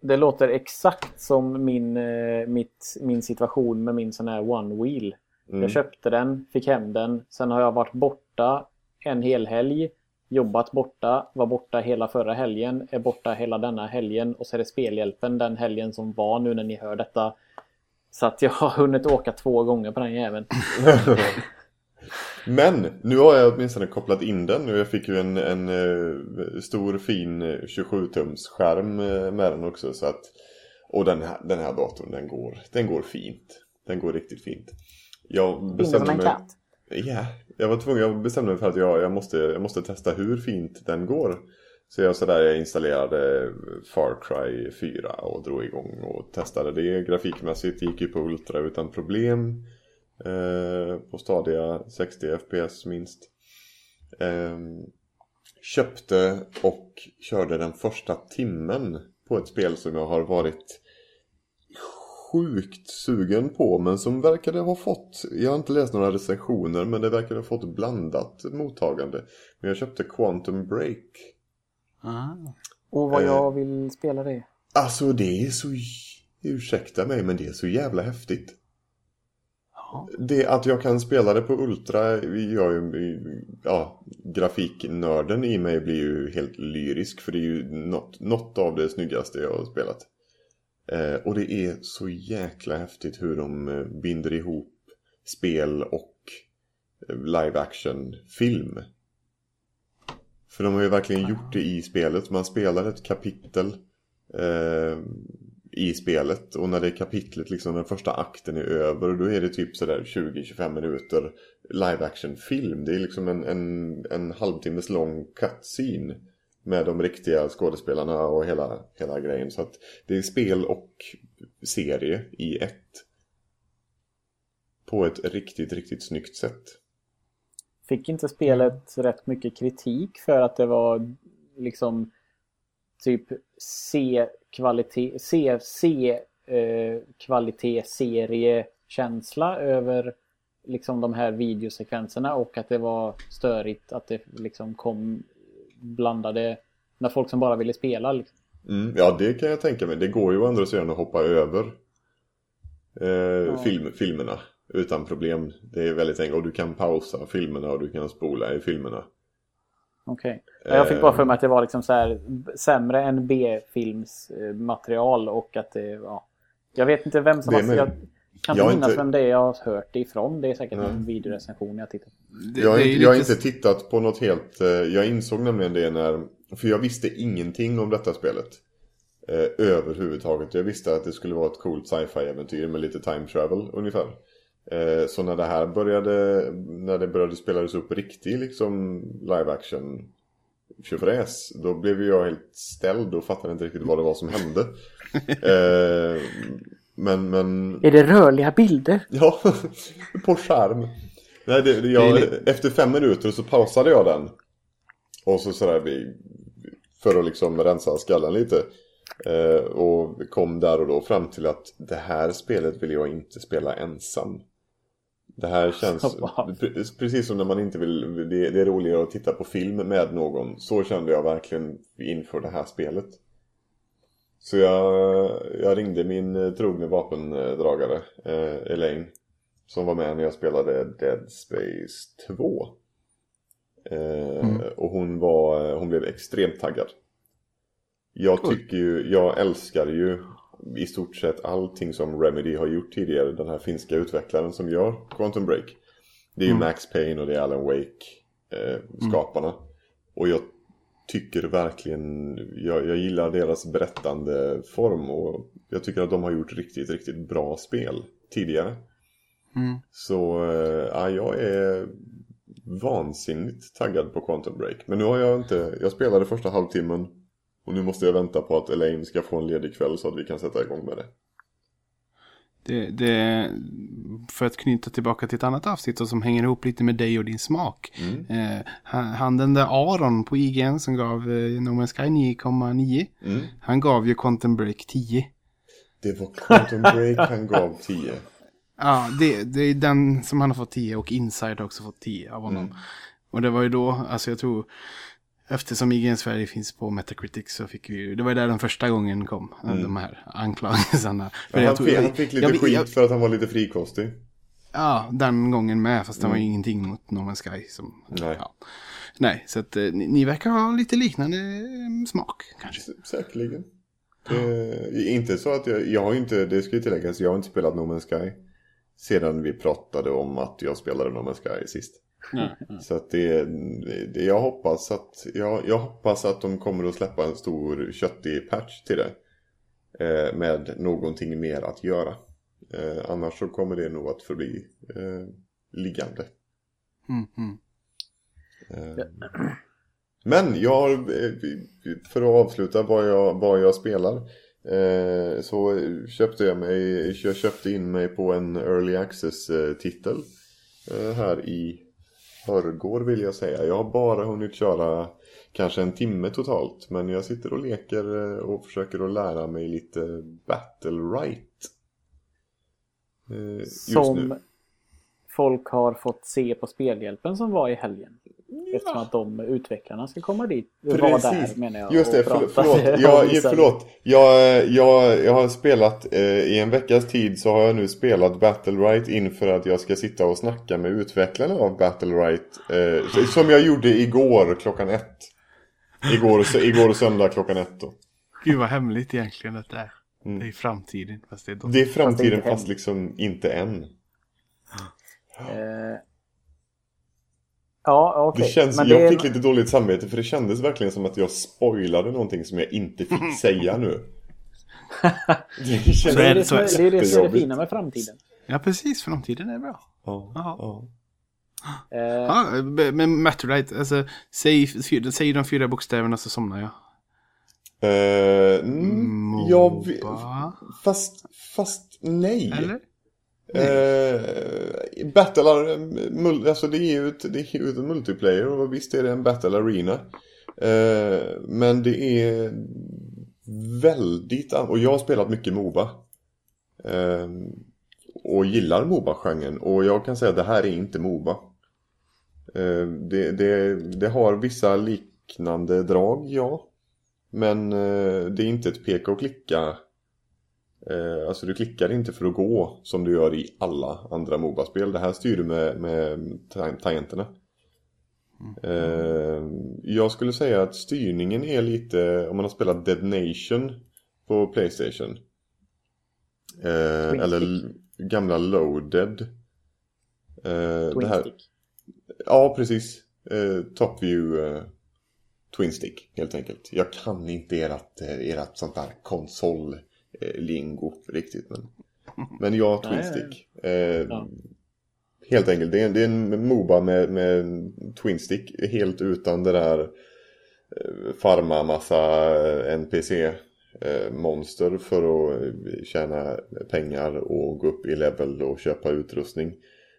Det låter exakt som min, eh, mitt, min situation med min sån här One Wheel. Mm. Jag köpte den, fick hem den. Sen har jag varit borta en hel helg. Jobbat borta, var borta hela förra helgen, är borta hela denna helgen och så är det spelhjälpen den helgen som var nu när ni hör detta. Så att jag *laughs* har hunnit åka två gånger på den jäveln. *laughs* Men nu har jag åtminstone kopplat in den och jag fick ju en, en eh, stor fin 27-tums skärm eh, med den också så att och den här, den här datorn den går, den går fint. Den går riktigt fint. Jag bestämde mig. Ja, jag var tvungen, jag bestämde mig för att jag, jag, måste, jag måste testa hur fint den går. Så jag sådär jag installerade Far Cry 4 och drog igång och testade det grafikmässigt. Gick ju på Ultra utan problem. Eh, på stadiga 60 FPS minst. Eh, köpte och körde den första timmen på ett spel som jag har varit sjukt sugen på men som verkade ha fått, jag har inte läst några recensioner men det verkade ha fått blandat mottagande. Men jag köpte Quantum Break. Ah. Och vad Eh. jag vill spela det. Alltså det är så, ursäkta mig men det är så jävla häftigt. Ja. Det att jag kan spela det på Ultra gör ju, ja, grafiknörden i mig blir ju helt lyrisk för det är ju något, något av det snyggaste jag har spelat. Eh, och det är så jäkla häftigt hur de eh, binder ihop spel och eh, live action film. För de har ju verkligen gjort det i spelet. Man spelar ett kapitel eh, i spelet och när det kapitlet, liksom den första akten är över då är det typ sådär 20-25 minuter live action film. Det är liksom en, en, en halvtimmes lång cutscene med de riktiga skådespelarna och hela, hela grejen. Så att det är spel och serie i ett. På ett riktigt, riktigt snyggt sätt. Fick inte spelet rätt mycket kritik för att det var liksom typ C-kvalitet, C-kvalitet-seriekänsla eh, över liksom de här videosekvenserna och att det var störigt att det liksom kom blandade med folk som bara ville spela. Liksom. Mm, ja, det kan jag tänka mig. Det går ju å andra sidan att hoppa över eh, film, filmerna utan problem. Det är väldigt enkelt. Och du kan pausa filmerna och du kan spola i filmerna. Okej. Jag fick bara för mig att det var liksom så här sämre än B-filmsmaterial och att det ja. Jag vet inte vem som Det har... Jag. Kan Jag inte minnas inte- vem det är jag har hört det ifrån. Det är säkert Nej. en videorecension jag tittat på. Jag, har inte, jag har inte tittat på något helt... Eh, jag insåg nämligen det när... För jag visste ingenting om detta spelet. Eh, överhuvudtaget. Jag visste att det skulle vara ett coolt sci-fi-äventyr med lite time travel ungefär. Eh, så när det här började... När det började spelas upp riktig liksom live action tjofräs. Då blev jag helt ställd och fattade inte riktigt vad det var som hände. *laughs* eh, men, men... Är det rörliga bilder? Ja, *laughs* på skärm. Nej, det, det, jag, Det efter fem minuter så pausade jag den. Och så sådär vi, för att liksom rensa skallen lite. Eh, och kom där och då fram till att det här spelet vill jag inte spela ensam. Det här känns *laughs* Wow. pre- precis som när man inte vill, det, det är roligare att titta på film med någon. Så kände jag verkligen inför det här spelet. Så jag, jag ringde min eh, trogne vapendragare, eh, Elaine. Som var med när jag spelade Dead Space 2. Eh, Och hon var, hon blev extremt taggad. Jag tycker ju, jag älskar ju i stort sett allting som Remedy har gjort tidigare. Den här finska utvecklaren som gör Quantum Break. Det är ju Max Payne och det är Alan Wake eh, skaparna. Och jag tycker verkligen, jag, jag gillar deras berättande form och jag tycker att de har gjort riktigt, riktigt bra spel tidigare. Mm. Så eh, ja, jag är vansinnigt taggad på Quantum Break. Men nu har jag inte, jag spelade första halvtimmen och nu måste jag vänta på att Elaine ska få en ledig kväll så att vi kan sätta igång med det. Det, det, för att knyta tillbaka till ett annat avsnitt och som hänger ihop lite med dig och din smak. Eh, han, han den där Aron på IGN som gav eh, No Man's Sky 9,9. Mm. Han gav ju Quantum Break 10. Det var Quantum Break han gav 10. *laughs* Ja, det, det är den som han har fått 10 och Inside har också fått 10 av honom. Och det var ju då, alltså jag tror, eftersom IGN Sverige finns på Metacritic så fick vi ju, det var där den första gången kom, de här anklagelserna. Ja, han, fick, han fick lite jag- skit jag- för att han var lite frikostig. Ja, den gången med, fast det var ju ingenting mot No Man's Sky. Som, Nej. Ja. Nej, så att eh, ni, ni verkar ha lite liknande eh, smak kanske. S- Säkerligen. Det inte så att jag, jag har inte, det ska ju tilläggas, jag har inte spelat No Man's Sky. Sedan vi pratade om att jag spelade No Man's Sky sist. *laughs* Så att det, det jag hoppas att jag, jag hoppas att de kommer att släppa en stor köttig patch till det. Eh, med någonting mer att göra. Eh, annars så kommer det nog att förbli eh, liggande. Mm, mm. Eh, *clears throat* Men jag har, eh, för att avsluta vad jag, vad jag spelar eh, Så köpte jag mig, jag köpte in mig på en Early Access-titel Här i förrgår vill jag säga Jag har bara hunnit köra kanske en timme totalt Men jag sitter och leker eh, och försöker att lära mig lite Battle Right eh, Som nu folk har fått se på Spelhjälpen som var i helgen. Eftersom att de utvecklarna ska komma dit. Var där menar jag. Just det, och förlåt. *laughs* Jag, förlåt. Jag, jag, jag har spelat, eh, i en veckas tid så har jag nu spelat Battle Right inför att jag ska sitta och snacka med utvecklarna av Battle Right. Eh, så- som jag gjorde igår klockan ett. Igår, sö- igår söndag klockan ett då. Gud vad hemligt egentligen det där. Mm. Det är framtiden. Fast det är då. Det är Fast framtiden det är fast liksom inte än. Eh, Ja, okej. Det känns, Men jag det är- fick lite dåligt samvete för det kändes verkligen som att jag spoilade någonting som jag inte fick *laughs* säga nu. *laughs* Det känns Det är det, Så som är, det, är det som är det fina med framtiden. Ja precis, framtiden är bra. Ja, ja. Eh, Ja, men Matterite, alltså säg, säg de fyra bokstäverna så somnar jag. Eh, mm, jag fast, fast nej. Eller? Eh, battle, alltså det är ju ett, det är ju ett multiplayer och visst är det en battle arena. Eh, men det är väldigt, och jag har spelat mycket Moba. Eh, och gillar Moba-genren och jag kan säga att det här är inte Moba. Eh, det, det, det har vissa liknande drag, ja. Men eh, det är inte ett peka och klicka Eh, alltså du klickar inte för att gå som du gör i alla andra Moba-spel. Det här styr du med, med ta- tangenterna. Eh, jag skulle säga att styrningen är lite, om man har spelat Dead Nation på Playstation. Eh, eller gamla Loaded. Eh, Twin det här, stick. Ja, precis. Eh, top View eh, Twin Stick, helt enkelt. Jag kan inte ert, eh, ert sånt där konsol-lingo riktigt. Men, men ja, *laughs* Twin Nej, Stick. Eh, Ja. Helt enkelt, det är, en- det är en Moba med, med Twin Stick. Helt utan det där eh, farma massa eh, monster för att eh, tjäna pengar och gå upp i level och köpa utrustning.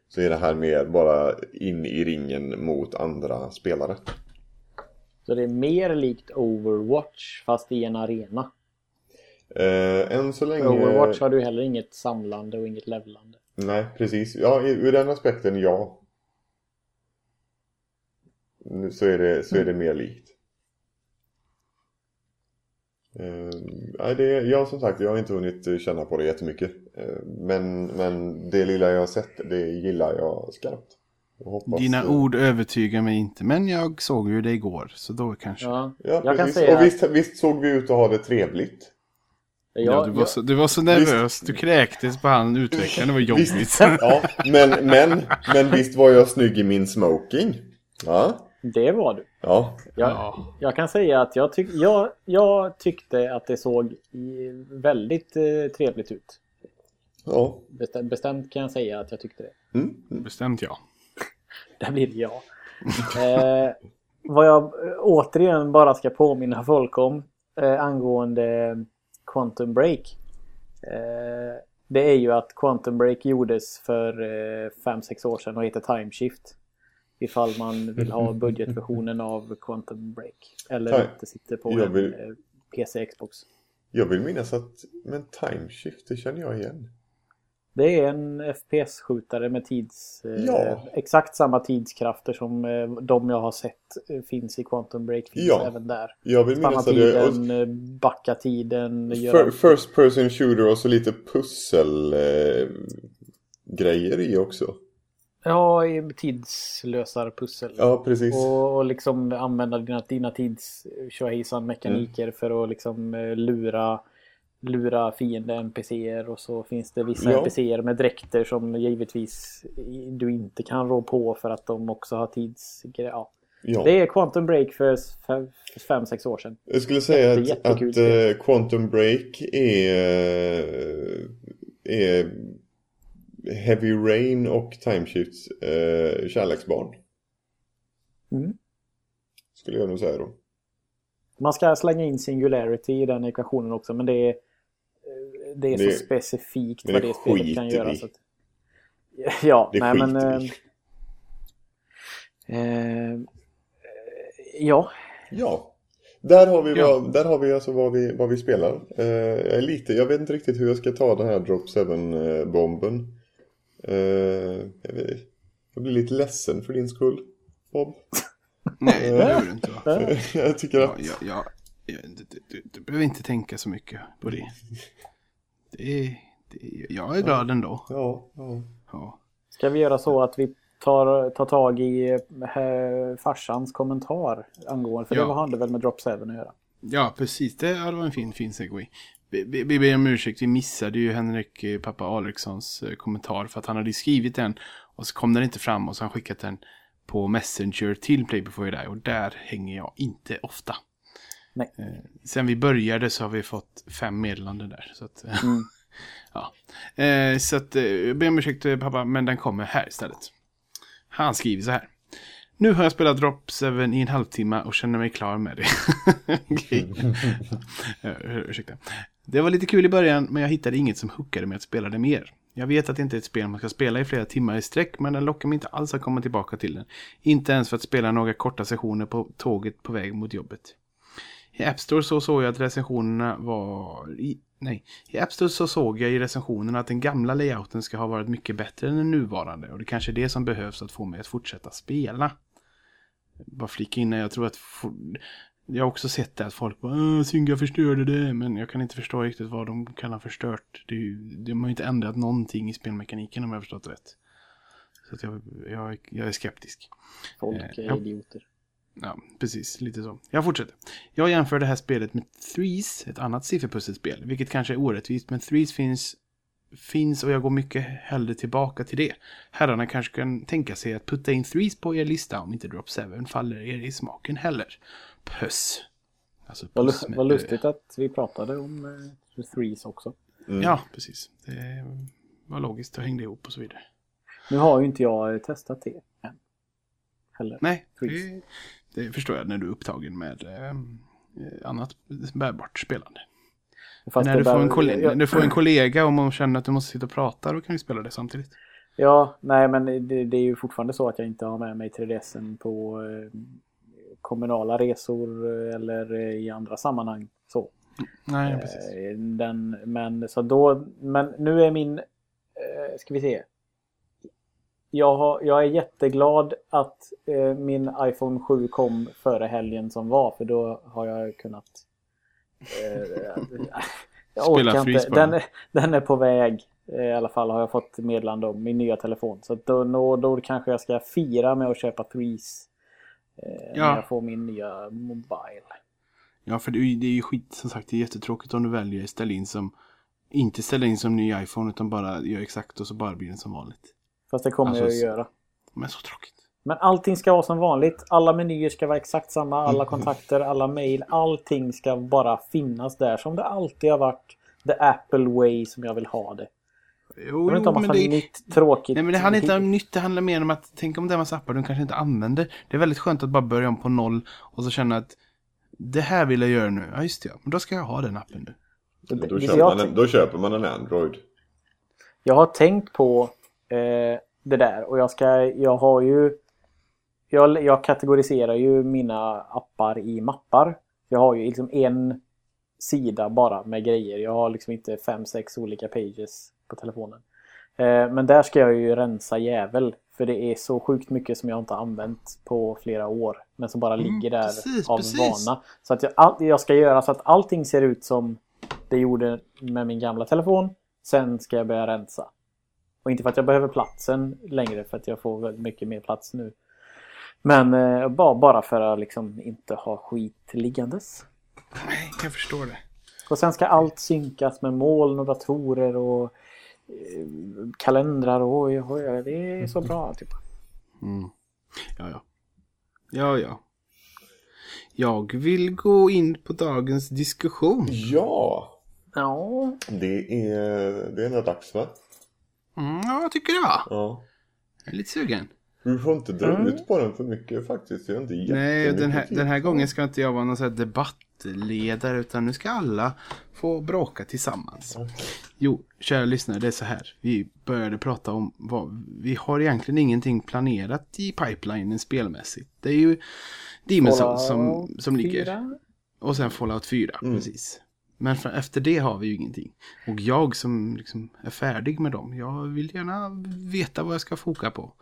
Så är det här mer bara in i ringen mot andra spelare. Så det är mer likt Overwatch fast i en arena. Eh, än så länge... Overwatch har du heller inget samlande och inget levlande. Nej, precis. Ja, i- ur den aspekten ja. Nu Så är det, så är det mer likt. Eh, nej, det, ja, som sagt, jag har inte hunnit eh, känna på det jättemycket. Eh, men, men det lilla jag har sett, det gillar jag skarpt. Hoppas, Dina ord övertygar mig inte, men jag såg ju det igår, så då kanske. Ja, Ja, jag kan precis. säga Och visst, visst såg vi ut att ha det trevligt. Ja, jag, du, var så, du var så nervös, du kräktes på han utvecklaren, det var jobbigt. Visst, *laughs* ja, men, men, men visst var jag snygg i min smoking. Ja, det var du. ja. Jag, Ja. jag kan säga att jag, tyck, jag, jag tyckte att det såg väldigt eh, trevligt ut. ja. Bestämt, bestämt kan jag säga att jag tyckte det. Mm. mm. Bestämt ja. *laughs* Där blir det ja. eh, vad jag eh, återigen bara ska påminna folk om eh, angående Quantum Break. Eh, det är ju att Quantum Break gjordes för 5-6 år sedan och heter Time Shift. Ifall man vill ha budgetversionen av Quantum Break. Eller Time- inte sitter på en vill- eh, PC Xbox. Jag vill minnas att, men timeshift, det känner jag igen. Det är en FPS-skjutare med tids... Eh, Ja. Exakt samma tidskrafter som eh, de jag har sett eh, finns i Quantum Break. Finns Ja. även där. Jag vill Stanna att det tiden, eh, backa tiden. och, fir- First person shooter och så lite pussel eh, grejer i också. Ja, tidslösar pussel. Ja, precis. Och, och liksom använda dina, dina tids mekaniker Mm. för att liksom lura lura fiende NPCer och så finns det vissa Ja. NPCer med dräkter som givetvis du inte kan rå på för att de också har tids... Ja. Ja. Det är Quantum Break för 5-6 år sedan. Jag skulle säga Jätte- att, att eh, Quantum Break är, eh, är Heavy Rain och Timeshifts eh, kärleksbarn. Mm. Skulle jag nog säga då. Man ska slänga in singularity i den ekvationen också men det är, det är Det- så specifikt men vad det det spelet kan göra. Så att, *laughs* ja, Det nej men... Eh, eh, ja, Ja. Där har vi, Ja. vad, där har vi alltså vad vi, vad vi spelar. Eh, lite, jag vet inte riktigt hur jag ska ta den här Drop 7-bomben. Eh, jag, jag blir lite ledsen för din skull, Bob. *laughs* Nej, det behöver du inte vara. *laughs* jag tycker att... ja, ja, ja, du, du, du, du behöver inte tänka så mycket på det. Det, är, det jag är glad ändå. Ja, ja. Ja. ska vi göra så att vi tar, tar tag i eh, farsans kommentar angående, för Ja. det hade väl med Drop 7 att göra. Ja, precis. Det, ja, det var en fin, fin segway. Vi ber om ursäkt, vi missade ju Henrik, eh, pappa Alekssons eh, kommentar för att han hade skrivit den och så kom den inte fram och så har han skickat den på Messenger till Play Before You Die och där hänger jag inte ofta. Nej. Eh, sen vi började så har vi fått fem meddelanden där. Så att, eh, Mm. *laughs* ja. Eh, så att, jag ber om ursäkt pappa, men den kommer här istället. Han skriver så här. Nu har jag spelat Drop 7 i en halvtimme och känner mig klar med det. *laughs* Okej. *laughs* Ursäkta. Det var lite kul i början, men jag hittade inget som hookade mig att spela det mer. Jag vet att det inte är ett spel man ska spela i flera timmar i sträck, men den lockar mig inte alls att komma tillbaka till den. Inte ens för att spela några korta sessioner på tåget på väg mot jobbet. I App Store så såg jag att recensionerna var... I, nej, i App Store så såg jag i recensionerna att den gamla layouten ska ha varit mycket bättre än den nuvarande. Och det kanske är det som behövs att få mig att fortsätta spela. Bara flika in, jag tror att... Jag har också sett det att folk bara "Åh, Synga förstörde det. Men jag kan inte förstå riktigt vad de kallar förstört. Det ju, de har ju inte ändrat någonting i spelmekaniken om jag har förstått rätt. Så jag, jag, jag är skeptisk. Folk Eh, är ja. idioter. Ja, precis. Lite så. Jag fortsätter. Jag jämför det här spelet med Threes, ett annat sifferpusselspel. Vilket kanske är orättvist, men Threes finns, finns och jag går mycket hellre tillbaka till det. Herrarna kanske kan tänka sig att putta in Threes på er lista om inte Drop 7 faller er i smaken heller. Puss. Alltså Vad, puss vad ö. lustigt att vi pratade om eh, Threes också. Ja, precis. Det var logiskt och hängde ihop och så vidare. Nu har ju inte jag testat det än. Heller. Nej, det, det förstår jag när du är upptagen med eh, annat bärbart spelande. När du får, bara- en kollega, ja, när du får en kollega och man känner att du måste sitta och prata, då kan vi spela det samtidigt. Ja, nej men det, det är ju fortfarande så att jag inte har med mig 3DSen på eh, kommunala resor eller i andra sammanhang. Så. Nej, precis. Eh, Den, men, så då, men nu är min... Eh, ska vi se. Jag, har, jag är jätteglad att eh, min iPhone 7 kom före helgen som var. För då har jag kunnat... Eh, *laughs* jag Spela orkar Freeze inte. Den, är- den är på väg. Eh, I alla fall har jag fått meddelande om min nya telefon. Så då, då, då kanske jag ska fira med att köpa Threes. Eh, Ja. När jag får min nya Mobile. Ja, för det är, det är ju skit, som sagt, det är jättetråkigt om du väljer att ställa in som, inte ställa in som ny iPhone, utan bara gör exakt och så bara blir den som vanligt. Fast det kommer Alltså, jag att göra. Men så tråkigt. Men allting ska vara som vanligt. Alla menyer ska vara exakt samma. Alla kontakter, alla mail. Allting ska bara finnas där som det alltid har varit. The Apple way som jag vill ha det. Jo, Jag inte massa men det, nytt tråkigt. nej, men det handlar inte om nytt, det handlar mer om att tänk om det är en massa appar du kanske inte använder. Det är väldigt skönt att bara börja om på noll och så känna att det här vill jag göra nu. Ja, just det, ja. men då ska jag ha den appen nu. Då, köper man en, då köper man en Android. jag har tänkt på eh, det där och jag ska, jag har ju jag, jag kategoriserar ju mina appar i mappar. Jag har ju liksom en sida bara med grejer. Jag har liksom inte fem, sex olika pages på telefonen. Eh, men där ska jag ju rensa jävel. För det är så sjukt mycket som jag inte har använt på flera år. Men som bara Mm, ligger där precis, av precis. vana. Så att jag, all, jag ska göra så att allting ser ut som det gjorde med min gamla telefon. Sen ska jag börja rensa. Och inte för att jag behöver platsen längre för att jag får väldigt mycket mer plats nu. Men eh, bara, bara för att liksom inte ha skit liggandes. Nej, jag förstår det. Och sen ska allt synkas med moln och datorer och eh, kalendrar och oj, oj, oj, det är så bra. Typ. Mm. Ja, ja. Ja, ja. Jag vill gå in på dagens diskussion. Ja, Ja, det är, det är nog dags va? Mm, ja, jag tycker det va? Ja. Jag är lite sugen. Vi får inte dra Mm. ut på den för mycket faktiskt. Jag är inte Nej, den här, den här gången ska inte jag vara någon sån här debattledare utan nu ska alla få bråka tillsammans. Jo, kära lyssnare, det är så här. Vi började prata om vad... Vi har egentligen ingenting planerat i pipelinen spelmässigt. Det är ju Demon's som, som ligger. Och sen Fallout 4, Mm. precis. Men efter det har vi ju ingenting. Och jag som liksom är färdig med dem, jag vill gärna veta vad jag ska foka på.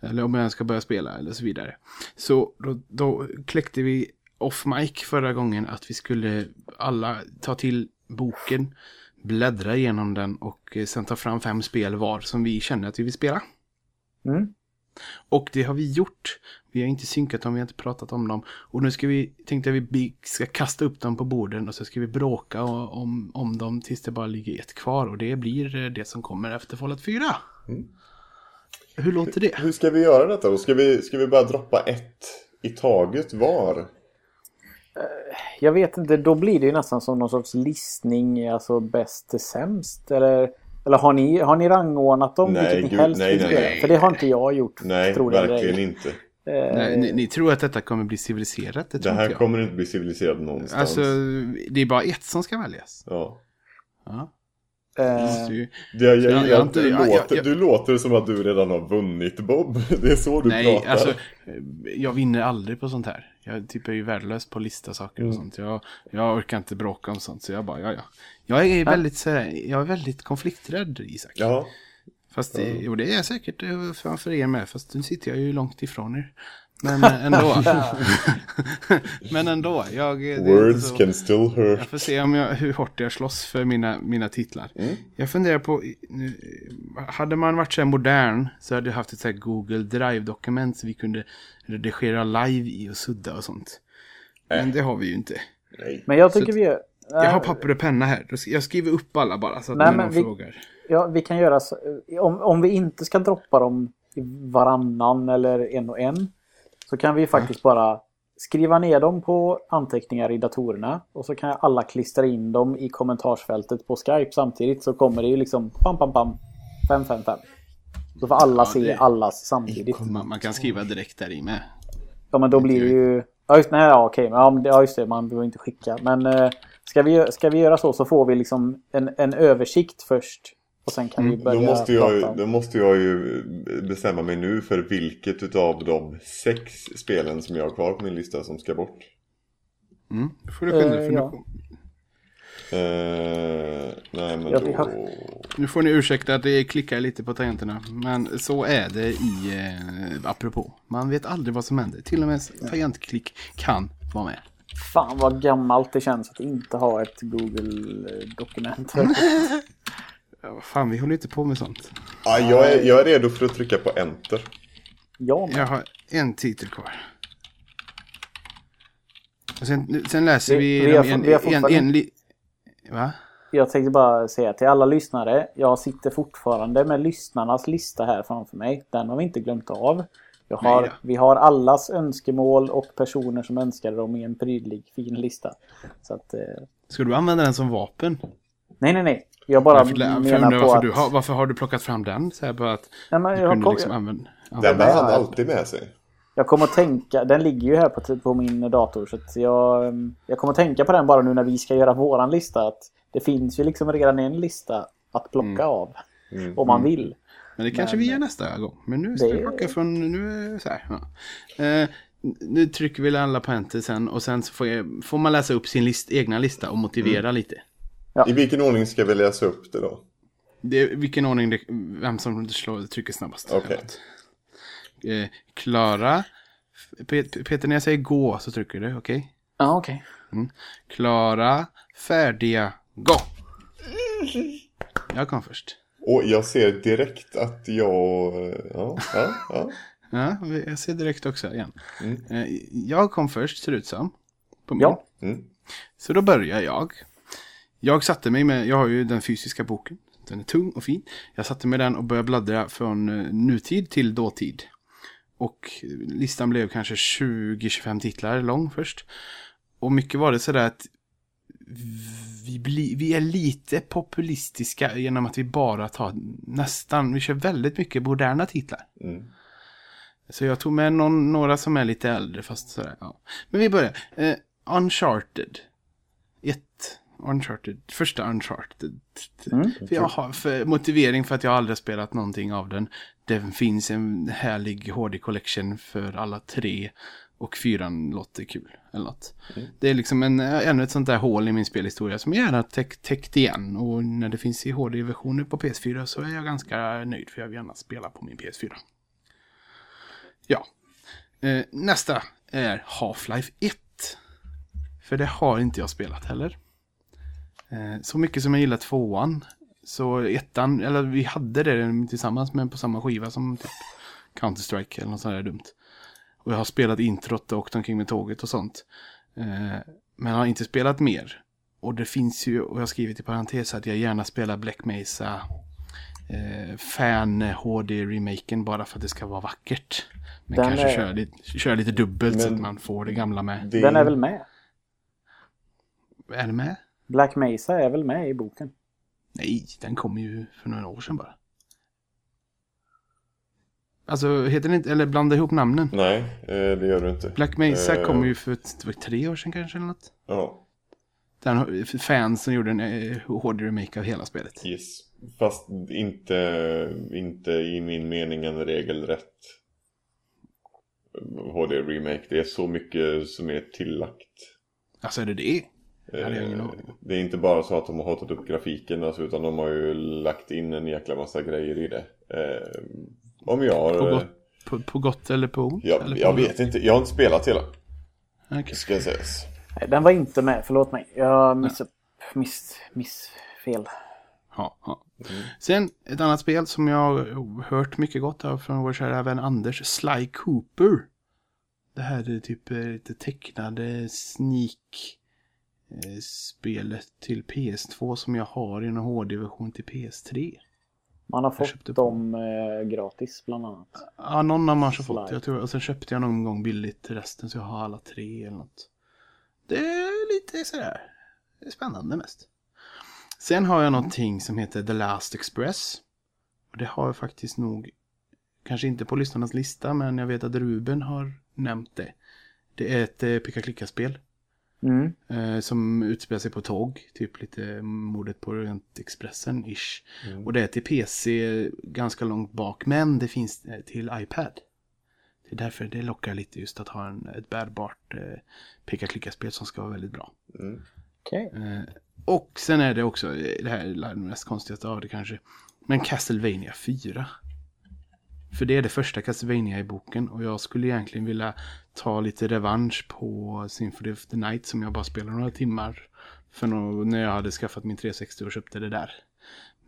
Eller om jag ska börja spela eller så vidare. Så då, då kläckte vi off mic förra gången att vi skulle alla ta till boken, bläddra igenom den och eh, sen ta fram fem spel var som vi känner att vi vill spela. Mm. Och det har vi gjort. Vi har inte synkat dem, vi har inte pratat om dem. Och nu ska vi, tänkte jag vi ska kasta upp dem på borden och så ska vi bråka om, om dem tills det bara ligger ett kvar. Och det blir eh, det som kommer efter Fallout 4. Hur låter det? Hur ska vi göra detta då? Ska vi, ska vi bara droppa ett i taget var? Jag vet inte, då blir det ju nästan som någon sorts listning, alltså bäst till sämst. Eller, eller har, ni, har ni rangordnat dem? Nej, vilket ni gud, helst nej, nej, nej. För det har inte jag gjort. Nej, tror jag verkligen ej. inte. Eh, Nej, ni, ni tror att detta kommer bli civiliserat? Det Det inte här jag. kommer inte bli civiliserat någonstans. Alltså, det är bara ett som ska väljas. Ja. Ja. Eh, Det jag, jag- jag, inte- du, jag- jag- låter, jag- du låter som att du redan har vunnit Bob. *laughs* Det är så du Nej, pratar. alltså jag vinner aldrig på sånt här. Jag typ är ju värdelös på att lista saker Mm. och sånt. Jag, jag orkar inte bråka om sånt, så jag bara, ja, ja. Jag är väldigt, så jag är väldigt konflikträdd, Isak. Ja, Fast det, jo, det är jag säkert eh, för, för er med, fast nu sitter jag ju långt ifrån er. Men eh, ändå. *laughs* Men ändå, jag... words så- can still hurt. jag får se om jag, hur hårt jag slåss för mina, mina titlar. Jag funderar på, nu, hade man varit så här modern så hade jag haft ett så här Google Drive-dokument så vi kunde redigera live i och sudda och sånt. Men det har vi ju inte. Nej. men jag Så tycker vi gör... Jag har papper och penna här. Jag skriver upp alla bara så att Nej, någon vi- frågar. Ja, vi kan göra så, om, om vi inte ska droppa dem i varannan eller en och en. Så kan vi faktiskt bara skriva ner dem på anteckningar i datorerna. Och så kan alla klistra in dem i kommentarsfältet på Skype samtidigt. Så kommer det ju liksom pam pam pam. 555. Så får alla Ja, se det- allas samtidigt. Man, man kan skriva direkt där i med. Ja men då blir det ju... Ja just, nej, ja, okej, men, ja, just det, man behöver inte skicka. Men eh, ska, vi, ska vi göra så så får vi liksom en, en översikt först. Och sen kan vi Då börja måste, jag, prata då måste jag ju bestämma mig nu för vilket utav de sex spelen som jag har kvar på min lista som ska bort. Mm, det får du skynda dig, Eh, för ja. nu, Eh, nej men då... har- nu får ni ursäkta att det klickar lite på tangenterna. Men så är det i eh, apropå. Man vet aldrig vad som händer. Till och med tangentklick kan vara med. Fan vad gammalt det känns att inte ha ett Google-dokument. *laughs* *laughs* Ja, fan, vi håller inte på med sånt. Ja, jag, är, jag är redo för att trycka på enter. ja, men Jag har en titel kvar. Och sen, sen läser Vi- vi, vi en, vi har en, fortfarande- en, li- Va? jag tänkte bara säga till alla lyssnare. Jag sitter fortfarande med lyssnarnas lista här framför mig. Den har vi inte glömt av. Jag har, Nej då. vi har allas önskemål och personer som önskade dem i en prydlig fin lista. Så att, eh, Ska du använda den som vapen? nej, nej, nej. Jag bara Varför, för jag menar undrar på varför, att... du har, varför har du plockat fram den? Så här bara att Nej, men jag, kunde kom, liksom använda... Den har han alltid med sig. jag kommer att tänka, den ligger ju här på, på min dator så att jag, jag kommer att tänka på den bara nu när vi ska göra våran lista. Att det finns ju liksom redan en lista att plocka av. Mm. Om man vill. Men det kanske Men- vi gör nästa gång. Men nu ska Det- vi plocka från... Nu så här. Ja. Eh, nu trycker vi alla på enter sen och sen så får, jag, får man läsa upp sin list, egna lista och motivera Mm. lite. I vilken ordning ska vi läsa upp det då? Det, är- vilken ordning det, vem som slår, trycker snabbast. Okej. Eh, Klara. Pet- Peter, när jag säger gå så trycker du, okej? Ja, okej. Klara, färdiga, gå! Jag kom först. Och jag ser direkt att jag... Ja, ja, ja. *laughs* Ja, jag ser direkt också igen. Mm. Eh, Jag kom först, ser det ut som. På min. Ja. Mm. Så då börjar jag. Jag satte mig med, jag har ju den fysiska boken. Den är tung och fin. Jag satte mig den och började bläddra från eh, nutid till dåtid. Och listan blev kanske 20-25 titlar lång först. Och mycket var det sådär att vi, bli, vi är lite populistiska genom att vi bara tar nästan, vi kör väldigt mycket moderna titlar. Mm. Så jag tog med någon, några som är lite äldre fast sådär, ja. Men vi börjar. Eh, Uncharted. Ett. Uncharted. Första Uncharted. Mm. För jag har för motivering för att jag aldrig spelat någonting av den. Det finns en härlig HD Collection för alla tre. Och fyran låter kul. Eller något. Det är liksom en, ännu ett sånt där hål i min spelhistoria som jag gärna täckt, täckt igen. Och när det finns i HD-versioner på PS4 så är jag ganska nöjd för jag vill gärna spela på min PS4. Ja. Eh, nästa är Half-Life 1. För det har inte jag spelat heller. Eh, så mycket som jag gillar tvåan. Så ettan, eller vi hade det tillsammans med på samma skiva som typ Counter-Strike eller något sånt där dumt. Och jag har spelat introt och åkt omkring med tåget och sånt. Eh, men jag har inte spelat mer. Och det finns ju, och jag har skrivit i parentes att jag gärna spelar Black Mesa eh, fan HD-remaken bara för att det ska vara vackert. Men Den kanske är- köra, lite, köra lite dubbelt så Men- att man får det gamla med. Den är väl med? Är det med? Black Mesa är väl med i boken? Nej, den kom ju för några år sedan bara. Alltså, heter den inte, eller blanda ihop namnen. Nej, eh, det gör du inte. Black Mesa Eh, kom ju för tre år sedan kanske eller något. Ja, Den fansen gjorde en eh, HD-remake av hela spelet. yes. Fast inte, inte i min mening en regelrätt HD-remake. Det är så mycket som är tillagt. Alltså är det det? Hade jag ingen Eh, aning. Det är inte bara så att de har hotat upp grafiken alltså, utan de har ju lagt in en jäkla massa grejer i det. Eh, om jag har... På gott, på, på gott eller på ont? Jag, eller på jag vet inte, jag har inte spelat hela. Okej. Ska jag sägas. Nej, den var inte med, förlåt mig. Jag miss, miss, miss fel. Ja, ja. Sen ett annat spel som jag har hört mycket gott av från vår kära vän Anders, Sly Cooper. Det här är typ eh, lite tecknade sneak eh, spelet till PS2 som jag har i en HD-version till PS3. Man har fått dem eh, gratis bland annat. Ja, någon har man så fått. Jag tror, och sen köpte jag någon gång billigt resten så jag har alla tre eller något. Det är lite sådär det är spännande mest. Sen har jag någonting som heter The Last Express. Och det har jag faktiskt nog, kanske inte på lyssnarnas lista, men jag vet att Ruben har nämnt det. Det är ett eh, picka-klicka-spel. Mm. Eh, som utspelar sig på tåg, typ lite mordet på Orientexpressen ish. Och det är till PC ganska långt bak, men det finns eh, till iPad. Det är därför det lockar lite just att ha en, ett bärbart eh, peka-klicka-spel som ska vara väldigt bra. Mm. Okej. Eh, och sen är det också, eh, det här är det mest konstigaste av det kanske, men Castlevania 4. För det är det första Castlevania i boken och jag skulle egentligen vilja ta lite revansch på Symphony of the Night som jag bara spelade några timmar för när jag hade skaffat min 360 och köpte det där.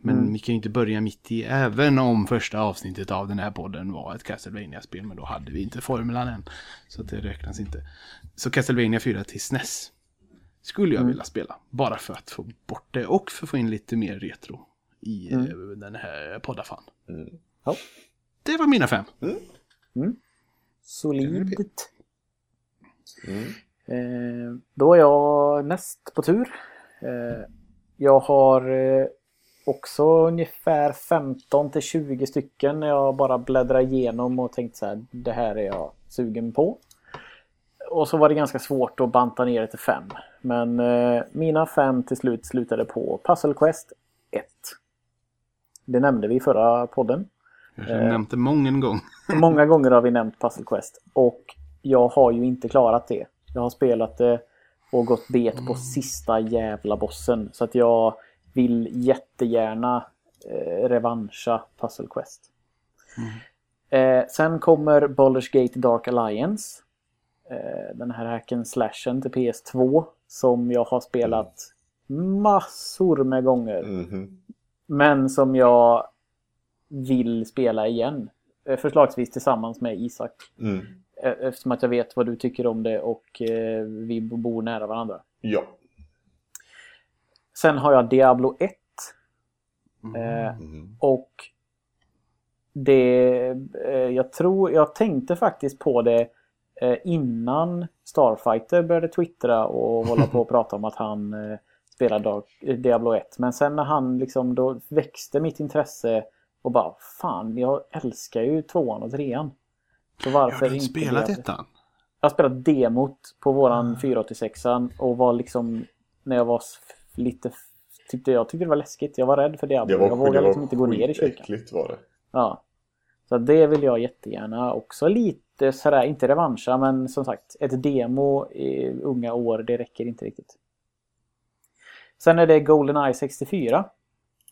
Men vi kan ju inte börja mitt i, även om första avsnittet av den här podden var ett Castlevania-spel, men då hade vi inte formulan än. Så det räknas inte. Så Castlevania 4 till SNES skulle jag vilja spela. Bara för att få bort det och för att få in lite mer retro i eh, den här poddaffan. Mm. Ja. Det var mina fem. Solidt. Mm. Eh, då är jag näst på tur. Eh, jag har eh, också ungefär 15 till 20 stycken när jag bara bläddrar igenom och tänkt så här, det här är jag sugen på. Och så var det ganska svårt att banta ner det till fem. Men eh, mina fem till slut slutade på Puzzle Quest 1. Det nämnde vi i förra podden. Jag har nämnt det många gånger. *laughs* Många gånger har vi nämnt Puzzle Quest. Och jag har ju inte klarat det. Jag har spelat det och gått bet på sista jävla bossen. Så att jag vill jättegärna eh, revanscha Puzzle Quest. Eh, sen kommer Baldur's Gate Dark Alliance. Eh, den här hacken slashen till PS2. Som jag har spelat massor med gånger. Mhm. Men som jag vill spela igen. Eh, Förslagsvis tillsammans med Isak. Mm. Eh, Eftersom att jag vet vad du tycker om det och eh, vi bor nära varandra. Ja. Sen har jag Diablo 1. Eh, Mm. och det, jag tror, jag tänkte faktiskt på det innan Starfighter började twittra och hålla på och *laughs* prata om att han spelar Diablo 1. Men sen när han liksom, då växte mitt intresse och bara fan, jag älskar ju tvåan och trean. Så Jag varför har inte inte spelat det? ettan. Jag har spelat demot på våran 486 och var liksom när jag var lite tyckte jag tyckte det var läskigt. Jag var rädd för Diablo. Det var, jag vågade det var liksom inte gå ner i kyrkan. var det. Ja. Så det vill jag jättegärna också lite sådär, inte revanscha men som sagt ett demo i unga år det räcker inte riktigt. Sen är det GoldenEye 64.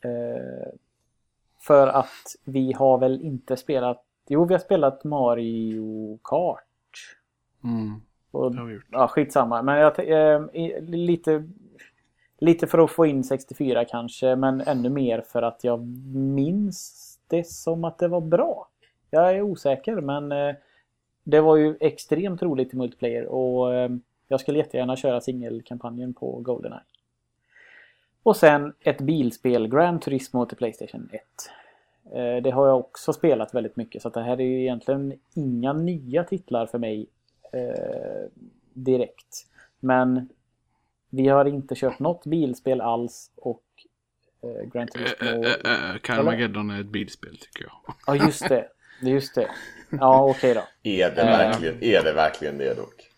Eh, för att vi har väl inte spelat, jo vi har spelat Mario Kart. Mm, Och, det har vi gjort. ja, skitsamma. Men jag, eh, lite, lite för att få in 64 kanske, men ännu mer för att jag minns det som att det var bra. Jag är osäker, men eh, det var ju extremt roligt i multiplayer och eh, jag skulle jättegärna köra singelkampanjen på Goldeneye. Och sen ett bilspel, Gran Turismo till Playstation 1. Eh, Det har jag också spelat väldigt mycket så det här är ju egentligen inga nya titlar för mig eh, direkt. Men vi har inte köpt något bilspel alls och eh, Gran Turismo... Äh, äh, äh, Carmageddon är ett bilspel tycker jag. Ja, just det. Just det. Ja, okej då. Är det, Eh. verkligen, är det verkligen det dock?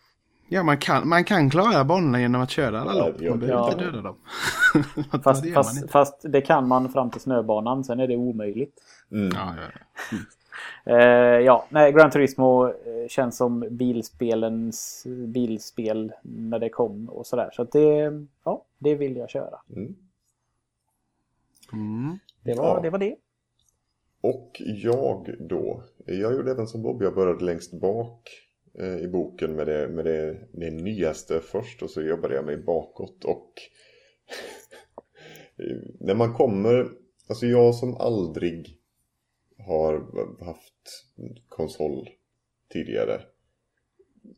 Ja, man kan, man kan klara banorna genom att köra alla lopp. Man behöver ja. inte döda dem. *laughs* Fast, det fast, inte. fast det kan man fram till snöbanan, sen är det omöjligt. Mm. Ja, ja, ja. *laughs* Eh, ja, nej, Gran Turismo eh, känns som bilspelens bilspel när det kom och sådär. Så att det, ja, det vill jag köra. Mm. Mm. Det var, Ja. det var det. Och jag då. Jag gjorde även som Bob. Jag började längst bak Eh, i boken med, det, med det, det nyaste först och så jobbade jag mig bakåt och *laughs* när man kommer, alltså jag som aldrig har haft konsol tidigare.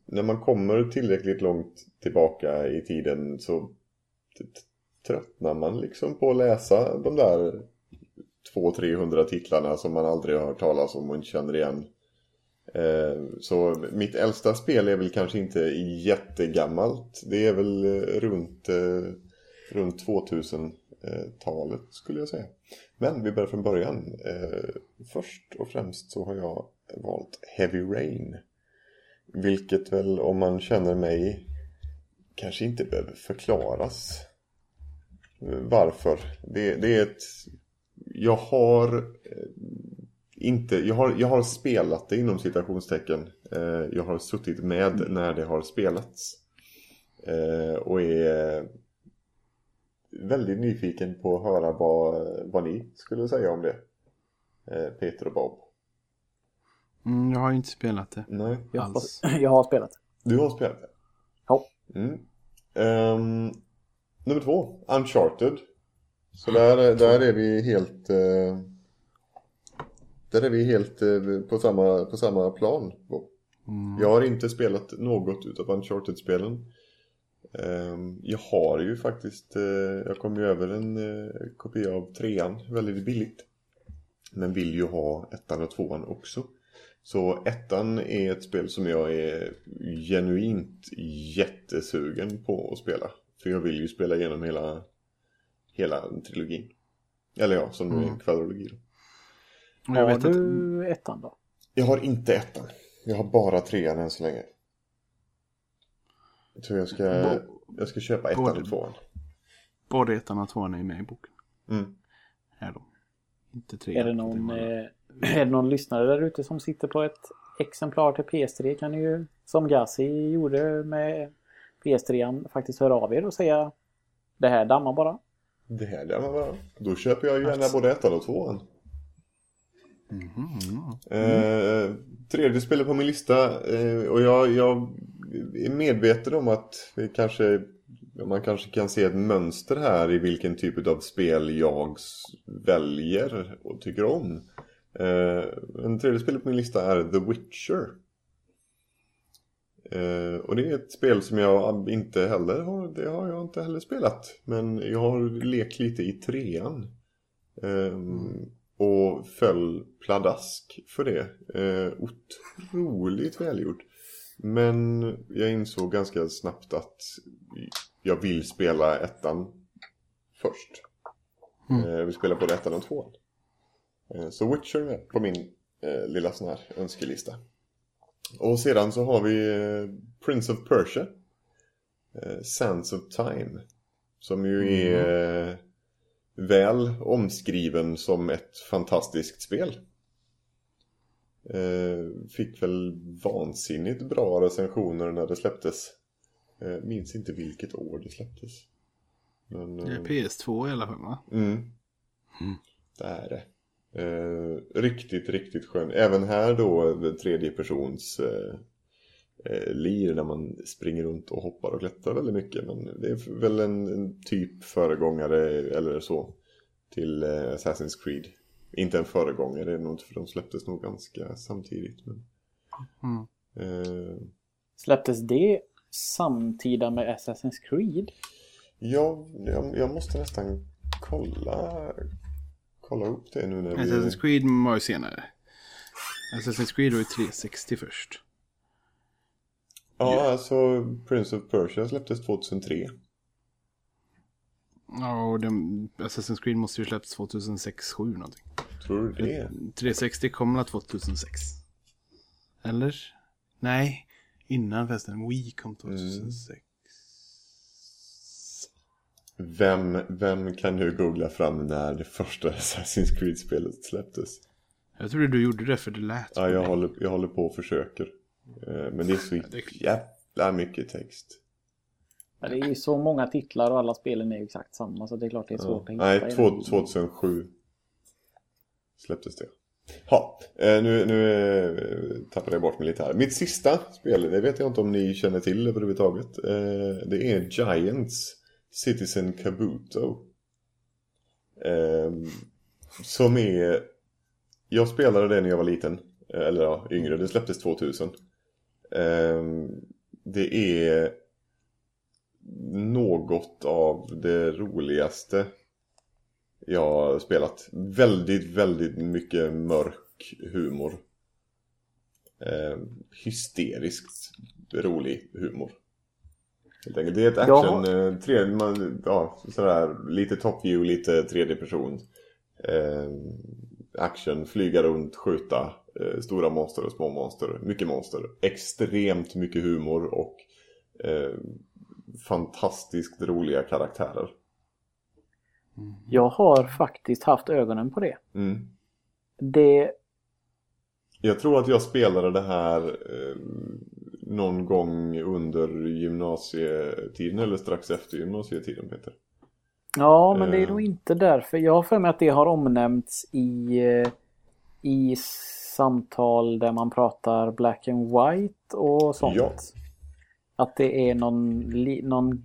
När man kommer tillräckligt långt tillbaka i tiden så tröttnar man liksom på att läsa de där 200-300 titlarna som man aldrig har hört talas om och inte känner igen. Eh, så mitt äldsta spel är väl kanske inte jättegammalt. Det är väl eh, runt, eh, runt 2000-talet skulle jag säga. Men vi börjar från början. Först och främst så har jag valt Heavy Rain. Vilket väl om man känner mig kanske inte behöver förklaras. Varför? Det, det är ett jag har inte, jag har, jag har spelat det inom citationstecken. Eh, jag har suttit med när det har spelats. Eh, och är väldigt nyfiken på att höra vad, vad ni skulle säga om det. Eh, Peter och Bob. Mm, jag har inte spelat det Nej. Jag har, alls. *clears throat* jag har spelat. Du har spelat det? Ja. Mm. Ehm, nummer två, Uncharted. Så där, där är vi helt... eh, där är vi helt eh, på, samma, på samma plan. Mm. Jag har inte spelat något utav Uncharted-spelen. Ehm, jag har ju faktiskt... eh, jag kom ju över en eh, kopia av trean väldigt billigt. Men vill ju ha ettan och tvåan också. Så ettan är ett spel som jag är genuint jättesugen på att spela. För jag vill ju spela igenom hela, hela trilogin. Eller ja, som nu är en Mm. kvadrologi. Då. Jag Har vet att du ettan då? Jag har inte ettan. Jag har bara trean än så länge. Jag tror jag ska, jag ska köpa ettan Både- och tvåan. både ettan och tvåan är med i boken. Mm. Är de. Inte tre. Är det, någon, eh, *clears throat* är det någon lyssnare där ute som sitter på ett exemplar till PS3 kan ni ju, som Gassi gjorde med PS3, faktiskt höra av er och säga det här dammar bara. Det här där var bra. Då köper jag ju gärna både ettan och tvåan. Mhm. Eh, tredje spelet på min lista eh, och jag, jag är medveten om att det kanske, man kanske kan se ett mönster här i vilken typ av spel jag väljer och tycker om. Eh, en tredje spelet på min lista är The Witcher. Eh, och det är ett spel som jag inte heller har, det har jag inte heller spelat. Men jag har lekt lite i trean. Ehm, och föll pladask för det. Eh, otroligt välgjort. Men jag insåg ganska snabbt att jag vill spela ettan först. Mm. Eh, jag vill spela både ettan och tvåan. Eh, så Witcher är på min eh, lilla sån här önskelista. Och sedan så har vi eh, Prince of Persia. Eh, Sands of Time. Som ju är eh, väl omskriven som ett fantastiskt spel. Eh, fick väl vansinnigt bra recensioner när det släpptes. Eh, minns inte vilket år det släpptes. Men, Det är eh, PS2 i alla fall va? Mm. Det är det. Eh, riktigt, riktigt skön. Även här då tredje persons eh, lir där man springer runt och hoppar och klättrar väldigt mycket. Men det är väl en, en typ föregångare eller så till eh, Assassin's Creed. Inte en föregångare, det är nog inte för de släpptes nog ganska samtidigt. Men, Mm. eh, Släpptes det samtida med Assassin's Creed? ja, jag, jag måste nästan kolla, kolla upp det nu när vi... Assassin's Creed var ju senare. Assassin's Creed var ju 360 först. Ja, alltså Prince of Persia släpptes 2003. Ja, och den, Assassin's Creed måste ju släppts 2006-7 någonting. Tror du det? 360 kom väl 2006? Eller? Nej, innan förresten. Wii kom 2006. Vem, vem kan nu googla fram när det första *laughs* Assassin's Creed-spelet släpptes? Jag trodde du gjorde det för det lät Ja, jag håller, jag håller på och försöker. Eh, Men det är så jävla mycket text. Ja, det är ju så många titlar och alla spelen är ju exakt samma så det är klart det är svårt att hitta. Nej, i två- den. 2007 släpptes det. Ja, eh, nu, nu eh, tappade jag bort mig lite här. Mitt sista spel, det vet jag inte om ni känner till överhuvudtaget. Det är Giants Citizen Kabuto. Eh, Som är... Jag spelade det när jag var liten. Eller ja, yngre. Det släpptes 2000. Eh, Det är något av det roligaste jag har spelat. Väldigt, väldigt mycket mörk humor. Eh, hysteriskt rolig humor. Helt enkelt. Det är ett Ja. action, eh, tre, man, ja, sådär, lite top view, lite tredje person. Eh, action, flyga runt, skjuta, eh, stora monster och små monster, mycket monster. Extremt mycket humor och eh, fantastiskt roliga karaktärer. Jag har faktiskt haft ögonen på det. Mm. Det, Jag tror att jag spelade det här eh, någon gång under gymnasietiden eller strax efter gymnasietiden Peter. ja, men det är Eh. nog inte därför. Jag har för mig att det har omnämnts i, eh, i samtal där man pratar black and white och sånt. Ja. Att det är någon, någon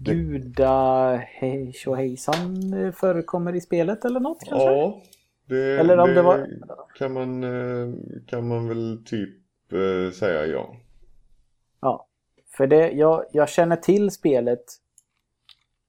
guda hej tjohejsan förekommer i spelet eller något kanske? Ja, det, Eller om det, det var- kan, man, eh, kan man väl typ eh, säga ja. Ja, för det, jag, jag känner till spelet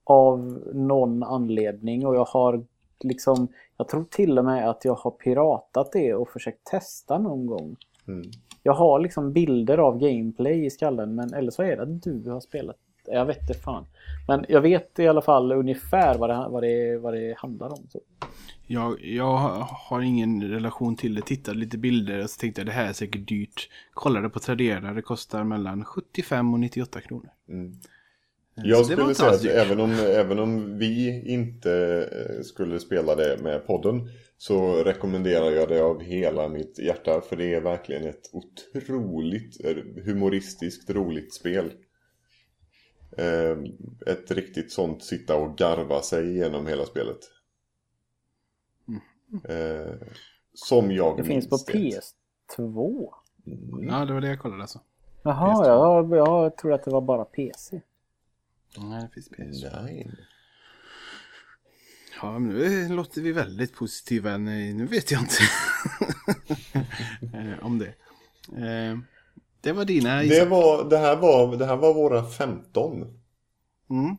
av någon anledning och jag har liksom, jag tror till och med att jag har piratat det och försökt testa någon gång. Mm. Jag har liksom bilder av gameplay i skallen men eller så är det att du har spelat. Jag vet inte fan. Men jag vet i alla fall ungefär vad det, vad det, vad det handlar om. Så. Jag, jag har ingen relation till det. Tittade lite bilder och så tänkte jag det här är säkert dyrt. Kollade på Tradera. Det kostar mellan 75 och 98 kronor. Mm. Så Jag skulle säga att även om, även om vi inte eh, skulle spela det med podden så rekommenderar jag det av hela mitt hjärta för det är verkligen ett otroligt eh, humoristiskt roligt spel. Eh, Ett riktigt sånt sitta och garva sig igenom hela spelet. Eh, Som jag Det finns på minns det. PS2. Mm. Ja, det var det jag kollade alltså. Jaha, jag, jag tror att det var bara PC. Nej, det finns PS. Nej. Ja, men nu låter vi väldigt positiva. Nej, nu vet jag inte Eh, *laughs* om det. Eh, Det var dina Det, var, det, här var, det här var våra 15. Mm.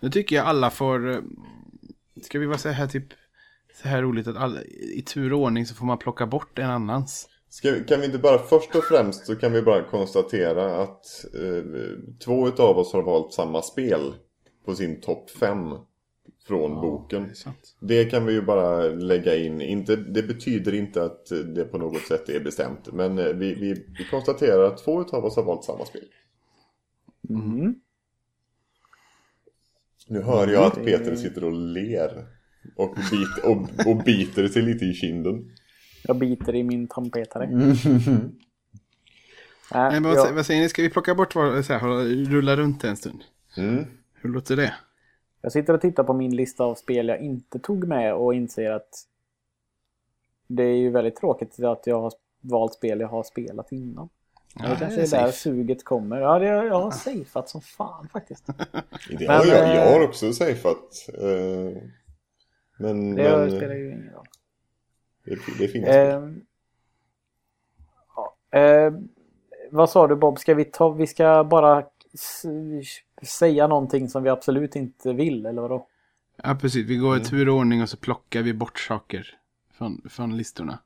Nu tycker jag alla får... eh, Ska vi vara så här typ... Så här roligt att alla, i tur och ordning så får man plocka bort en annans. Ska, kan vi inte bara först och främst så kan vi bara konstatera att eh, två utav oss har valt samma spel på sin topp 5. från boken. Det. Det kan vi ju bara lägga in. Inte, det betyder inte att det på något sätt är bestämt. Men eh, vi, vi, vi konstaterar att två utav oss har valt samma spel. Mm. Nu hör jag att Peter sitter och ler. Och, bit, och, och biter sig lite i kinden. Jag biter i min tandpetare. Mm. Nej, Nej, men vad, jag- vad säger ni? Ska vi plocka bort vad, så här, hålla- rulla runt en stund? Mm. Hur låter det? Jag sitter och tittar på min lista av spel jag inte tog med och inser att det är ju väldigt tråkigt att jag har valt spel jag har spelat innan. Ja, det kanske det är är där suget kommer. Ja, det, jag har safeat som fan faktiskt. *laughs* Det Men, har jag, eh, jag har också safeat. Eh, men Det men spelar ju ingen roll. Det, det är fina spel. Ehm, ja, eh, vad sa du Bob? Ska vi ta, vi ska bara säga någonting som vi absolut inte vill eller vadå? Ja, precis. Vi går i turordning och så plockar vi bort saker från, från listorna.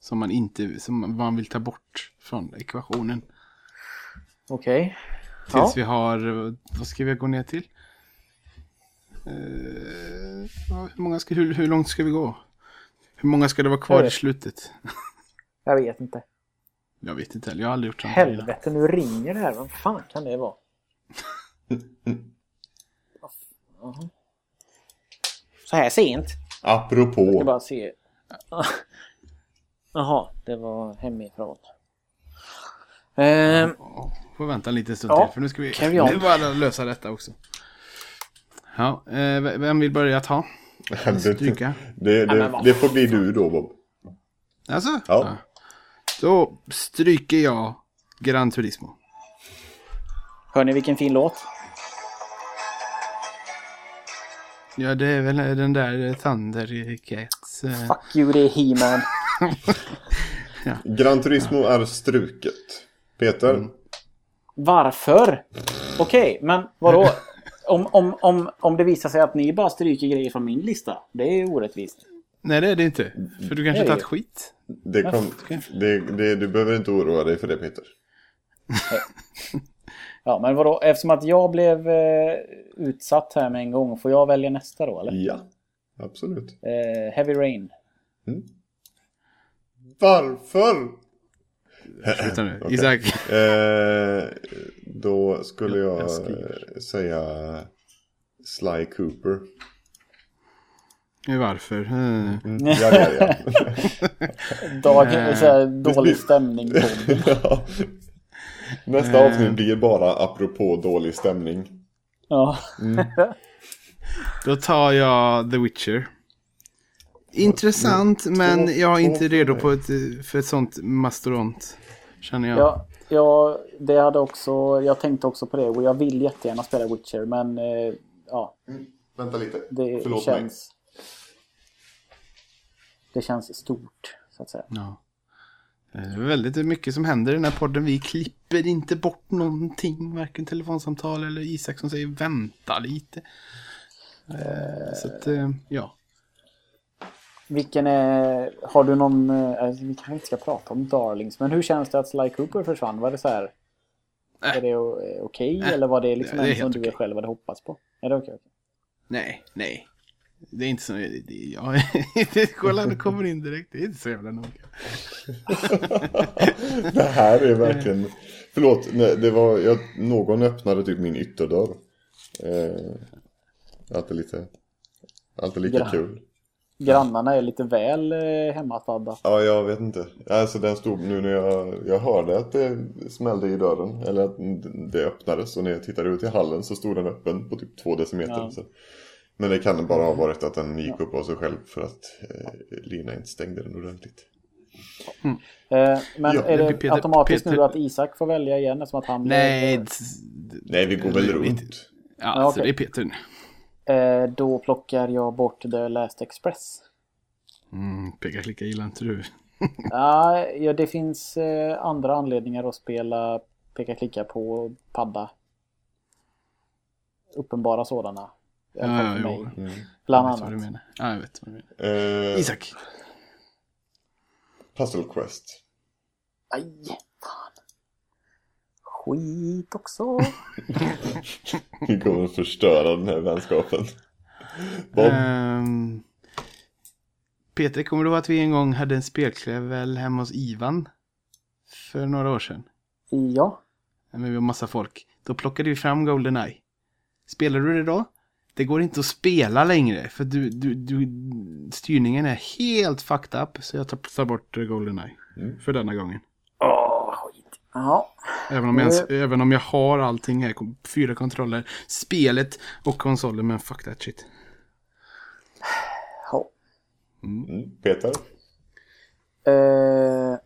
Som man inte, som man vill ta bort från ekvationen. Okej. Tills Ja. vi har, vad ska vi gå ner till? Eh, hur, många ska, hur, hur långt ska vi gå? Hur många ska det vara kvar i slutet? *laughs* Jag vet inte. Jag vet inte heller, jag har aldrig gjort sånt. Helvete, nu ringer det här. Vad fan kan det vara? *laughs* Så här sent? Jag ska Apropå. bara se. *laughs* Jaha, det var hemifrån. Ehm, Ja, Får vänta en liten stund Ja, till för nu ska vi nu bara lösa detta också. Ja, eh, vem vill börja ta? Det, Stryka? det, det, vad det får bli du då Bob. Alltså? Ja. Då stryker jag Gran Turismo. hör ni vilken fin låt? Ja, det är väl den där Thundercats. eh, Fuck you, det är He-Man. *laughs* Gran Turismo är struket. Peter? Mm. Varför? Okej, men vadå? Om, om, om, om det visar sig att ni bara stryker grejer från min lista. Det är orättvist. Nej, det är det inte. För du kanske tagit det. skit. Det kom, det, det, du behöver inte oroa dig för det Peter. *laughs* Ja, men vadå? Eftersom att jag blev eh, utsatt här med en gång, får jag välja nästa då, eller? Ja, absolut. Eh, Heavy Rain. Varför? Sluta nu. *laughs* Isak. Eh, då skulle Jag- jag, eh, säga Sly Cooper. Varför? Eh, Mm. Ja, ja, ja. *laughs* Dag, Eh, så här, dålig stämning *laughs* ja. Nästa Eh. avsnitt blir bara apropå dålig stämning. Ja. *laughs* Då tar jag The Witcher. Intressant, men två- jag är inte redo på ett, för ett sånt mastodont. Känner jag. Ja, ja, det hade också, jag tänkte också på det och jag vill jättegärna spela Witcher men eh, ja, Vänta lite. det Förlåt mig. känns... Det känns stort, så att säga. Ja. Eh, Det är väldigt mycket som händer i den här podden. Vi klipper inte bort någonting. Varken telefonsamtal eller Isak som säger vänta lite. Eh, Så att, eh, ja. Vilken är... Har du någon... Alltså, vi kanske inte ska prata om Darlings, men hur känns det att Sly Cooper försvann? Var det så här... Äh. Är det eh, okej Äh. eller var det liksom Det är en som du okej. själv hade hoppats på? Är det okej? okej? Nej, nej. Det är inte så... Det, det, ja, *laughs* kolla, det kommer in direkt. Det är inte så jävla noga. *laughs* Det här är verkligen... Förlåt, nej, det var... Jag, någon öppnade typ min ytterdörr. Eh, alltid lite... Alltid lika Ja. kul. Grannarna är lite väl eh, hemmastadda. Ja, jag vet inte. Alltså den stod nu när jag, jag hörde att det smällde i dörren. Eller att det öppnades. Och när jag tittade ut i hallen så stod den öppen på typ två decimeter. Ja. Så. Men det kan bara ha varit att den gick upp av sig själv för att eh, Lina inte stängde den ordentligt. Eh, men Ja, är det blir Peter- automatiskt Peter- nu att Isak får välja igen eftersom att han Nej. d- Nej, vi går väl runt. Ja, Ja, så okej. det är Peter nu. Eh, då plockar jag bort The Last Express. Mm, peka klicka gillar inte du. *laughs* Ja, ja, det finns eh, andra anledningar att spela peka-klicka på padda. Uppenbara sådana. Ja, för jo. mig. Mm. Bland Jag vet vad du annat. menar. Ja, jag vet vad du menar. Eh, Isak. Puzzle Quest. Aj, fan. Skit också. *laughs* Vi kommer att förstöra den här vänskapen. Bob? Ehm, Peter, kommer du ihåg att vi en gång hade en spelkväll hemma hos Ivan? För några år sedan. Ja. Men vi var massa folk. Då plockade vi fram Goldeneye. Spelar du det då? Det går inte att spela längre för du, du, du, styrningen är helt fucked up. Så jag tar, bort Goldeneye. För denna gången. Ja. Även om, jag, Eh. även om jag har allting här. Fyra kontroller, spelet och konsolen. Men fuck that shit. ja. Mm. Peter? Eh,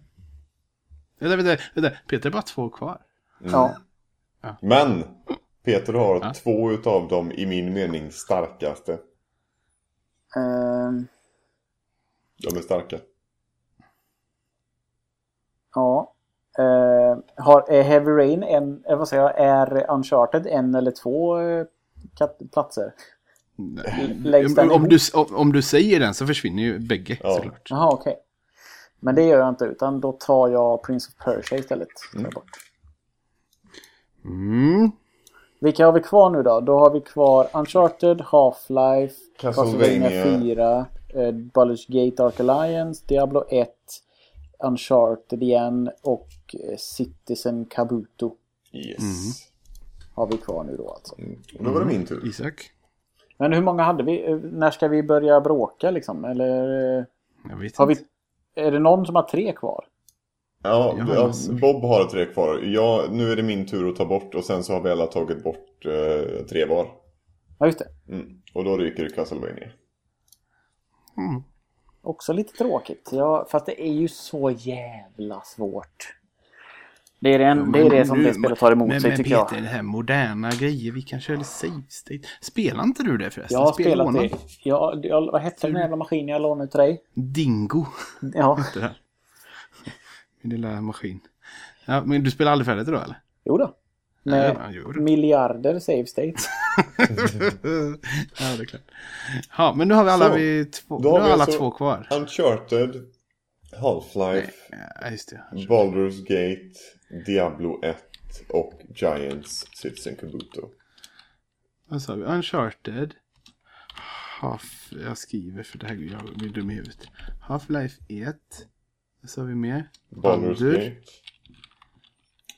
Vänta, vänta, vänta. Peter är bara två kvar. ja. Men! Peter har Ja. två utav dem i min mening starkaste. Eh, De är starka. ja. Eh, har, är Heavy Rain en, eh, vad säger jag, är Uncharted en eller två eh, kat- platser? Om, om, du, om, du säger den så försvinner ju bägge Ja. såklart. Jaha, okej. Men det gör jag inte, utan då tar jag Prince of Persia istället. Jag bort. Mm. Vilka har vi kvar nu då? Då har vi kvar Uncharted, Half-Life, Castlevania. 4, eh, Baldur's Gate Ark Alliance, Diablo 1, Uncharted igen och eh, Citizen Kabuto Yes. har vi kvar nu då alltså. Och då var det min tur. Isak? Men hur många hade vi? Eh, När ska vi börja bråka liksom? Eller eh, Jag vet har vi... inte. Är det någon som har tre kvar? Ja, Jag har. Bob har tre kvar. Ja, nu är det min tur att ta bort och sen så har vi alla tagit bort eh, tre var. Ja, just det. Mm. Och då ryker Castlevania. Mm. Också lite tråkigt. Ja, fast det är ju så jävla svårt. Det är det, en, det, är det som Nu- det spelet tar emot men, sig men tycker Peter, jag. det här moderna grejer, vi kan köra save state. Spelar inte du det förresten? Jag har Spel spelat det. Ja, jag, vad hette den jävla maskinen jag lånade till dig? Dingo. Ja. *laughs* Min lilla maskin. Ja, men du spelar aldrig färdigt då eller? jo då. Med Ja, miljarder save states. *laughs* *laughs* ja, det är klart. Ja, men nu har vi alla, Så, vi två, då nu har vi alla alltså- två kvar. Uncharted, Half-Life, Ja. Baldur's Gate, Diablo 1 och Giants Citizen Kabuto. Vad sa vi? Uncharted. Half, jag skriver för det här, jag blir dum i huvudet. Half-Life 1. Vad sa vi mer? Baldur's Baldur. Gate,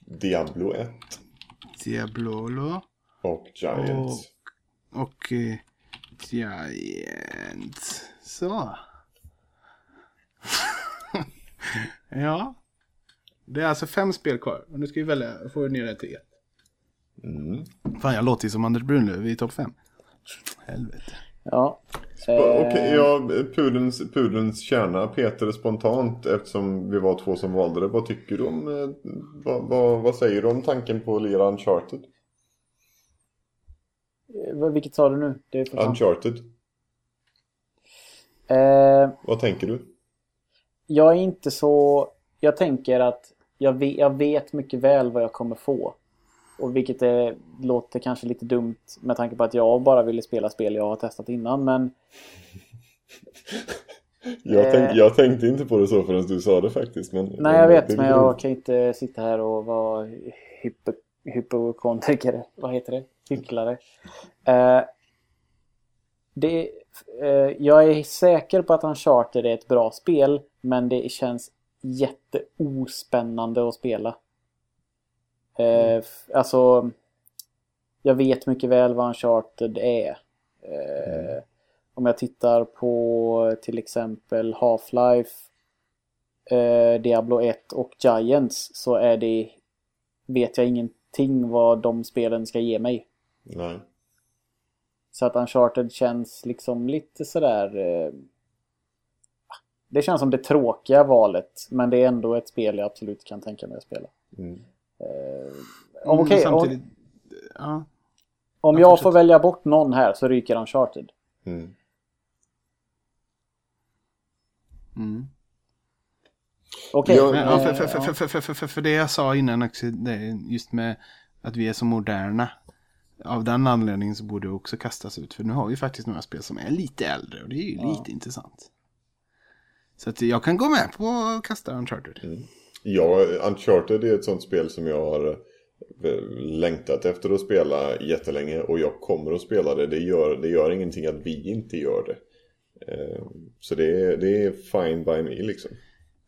Diablo 1 Diablolo. och Giants. Och eh, Giant. Så. *laughs* ja. Det är alltså fem spel kvar. Och nu ska vi välja, får vi ner det till ett. Mm. Fan, jag låter ju som Anders Brunlöv i topp fem. Helvete. Ja. Okej, Eh, ja, pudelns, pudelns kärna, Peter spontant, eftersom vi var två som valde det. Vad tycker du om, eh, vad, vad, vad säger du om tanken på att lira Uncharted? eh, vilket sa du nu? Det är. Uncharted, Eh, vad tänker du? jag är inte så... Jag tänker att jag vet, jag vet mycket väl vad jag kommer få. Och vilket är, låter kanske lite dumt med tanke på att jag bara ville spela spel jag har testat innan. Men Jag, tänk, Eh. jag tänkte inte på det så förrän du sa det faktiskt. Men, Nej, jag vet, men jag kan inte sitta här och vara hypo, hypokondriker. *laughs* Vad heter det? Hycklare. Eh, det, eh, jag är säker på att Uncharted är ett bra spel, men det känns jätteospännande att spela. Eh, f- Alltså, jag vet mycket väl vad Uncharted är. Eh, Om jag tittar på till exempel Half-Life eh, Diablo 1 och Giants så är det vet jag ingenting vad de spelen ska ge mig. Nej. Så att Uncharted känns liksom lite sådär eh, Det känns som det tråkiga valet men det är ändå ett spel jag absolut kan tänka mig att spela. Mm. Eh, Mm, Okej, samtidigt, ja. om Ja, jag fortsätt. får välja bort någon här så ryker Uncharted. Mm. Mm. Okej. Ja, ja, för, eh, för, för, för, för, för, för, för det jag sa innan också, just med att vi är så moderna. Av den anledningen så borde det också kastas ut. För nu har vi faktiskt några spel som är lite äldre och det är ju lite intressant. Så att jag kan gå med på att kasta Uncharted. Ja, Uncharted är ett sånt spel som jag har eh, längtat efter att spela jättelänge och jag kommer att spela det. Det gör, det gör ingenting att vi inte gör det. Eh, så det är, det är fine by me liksom.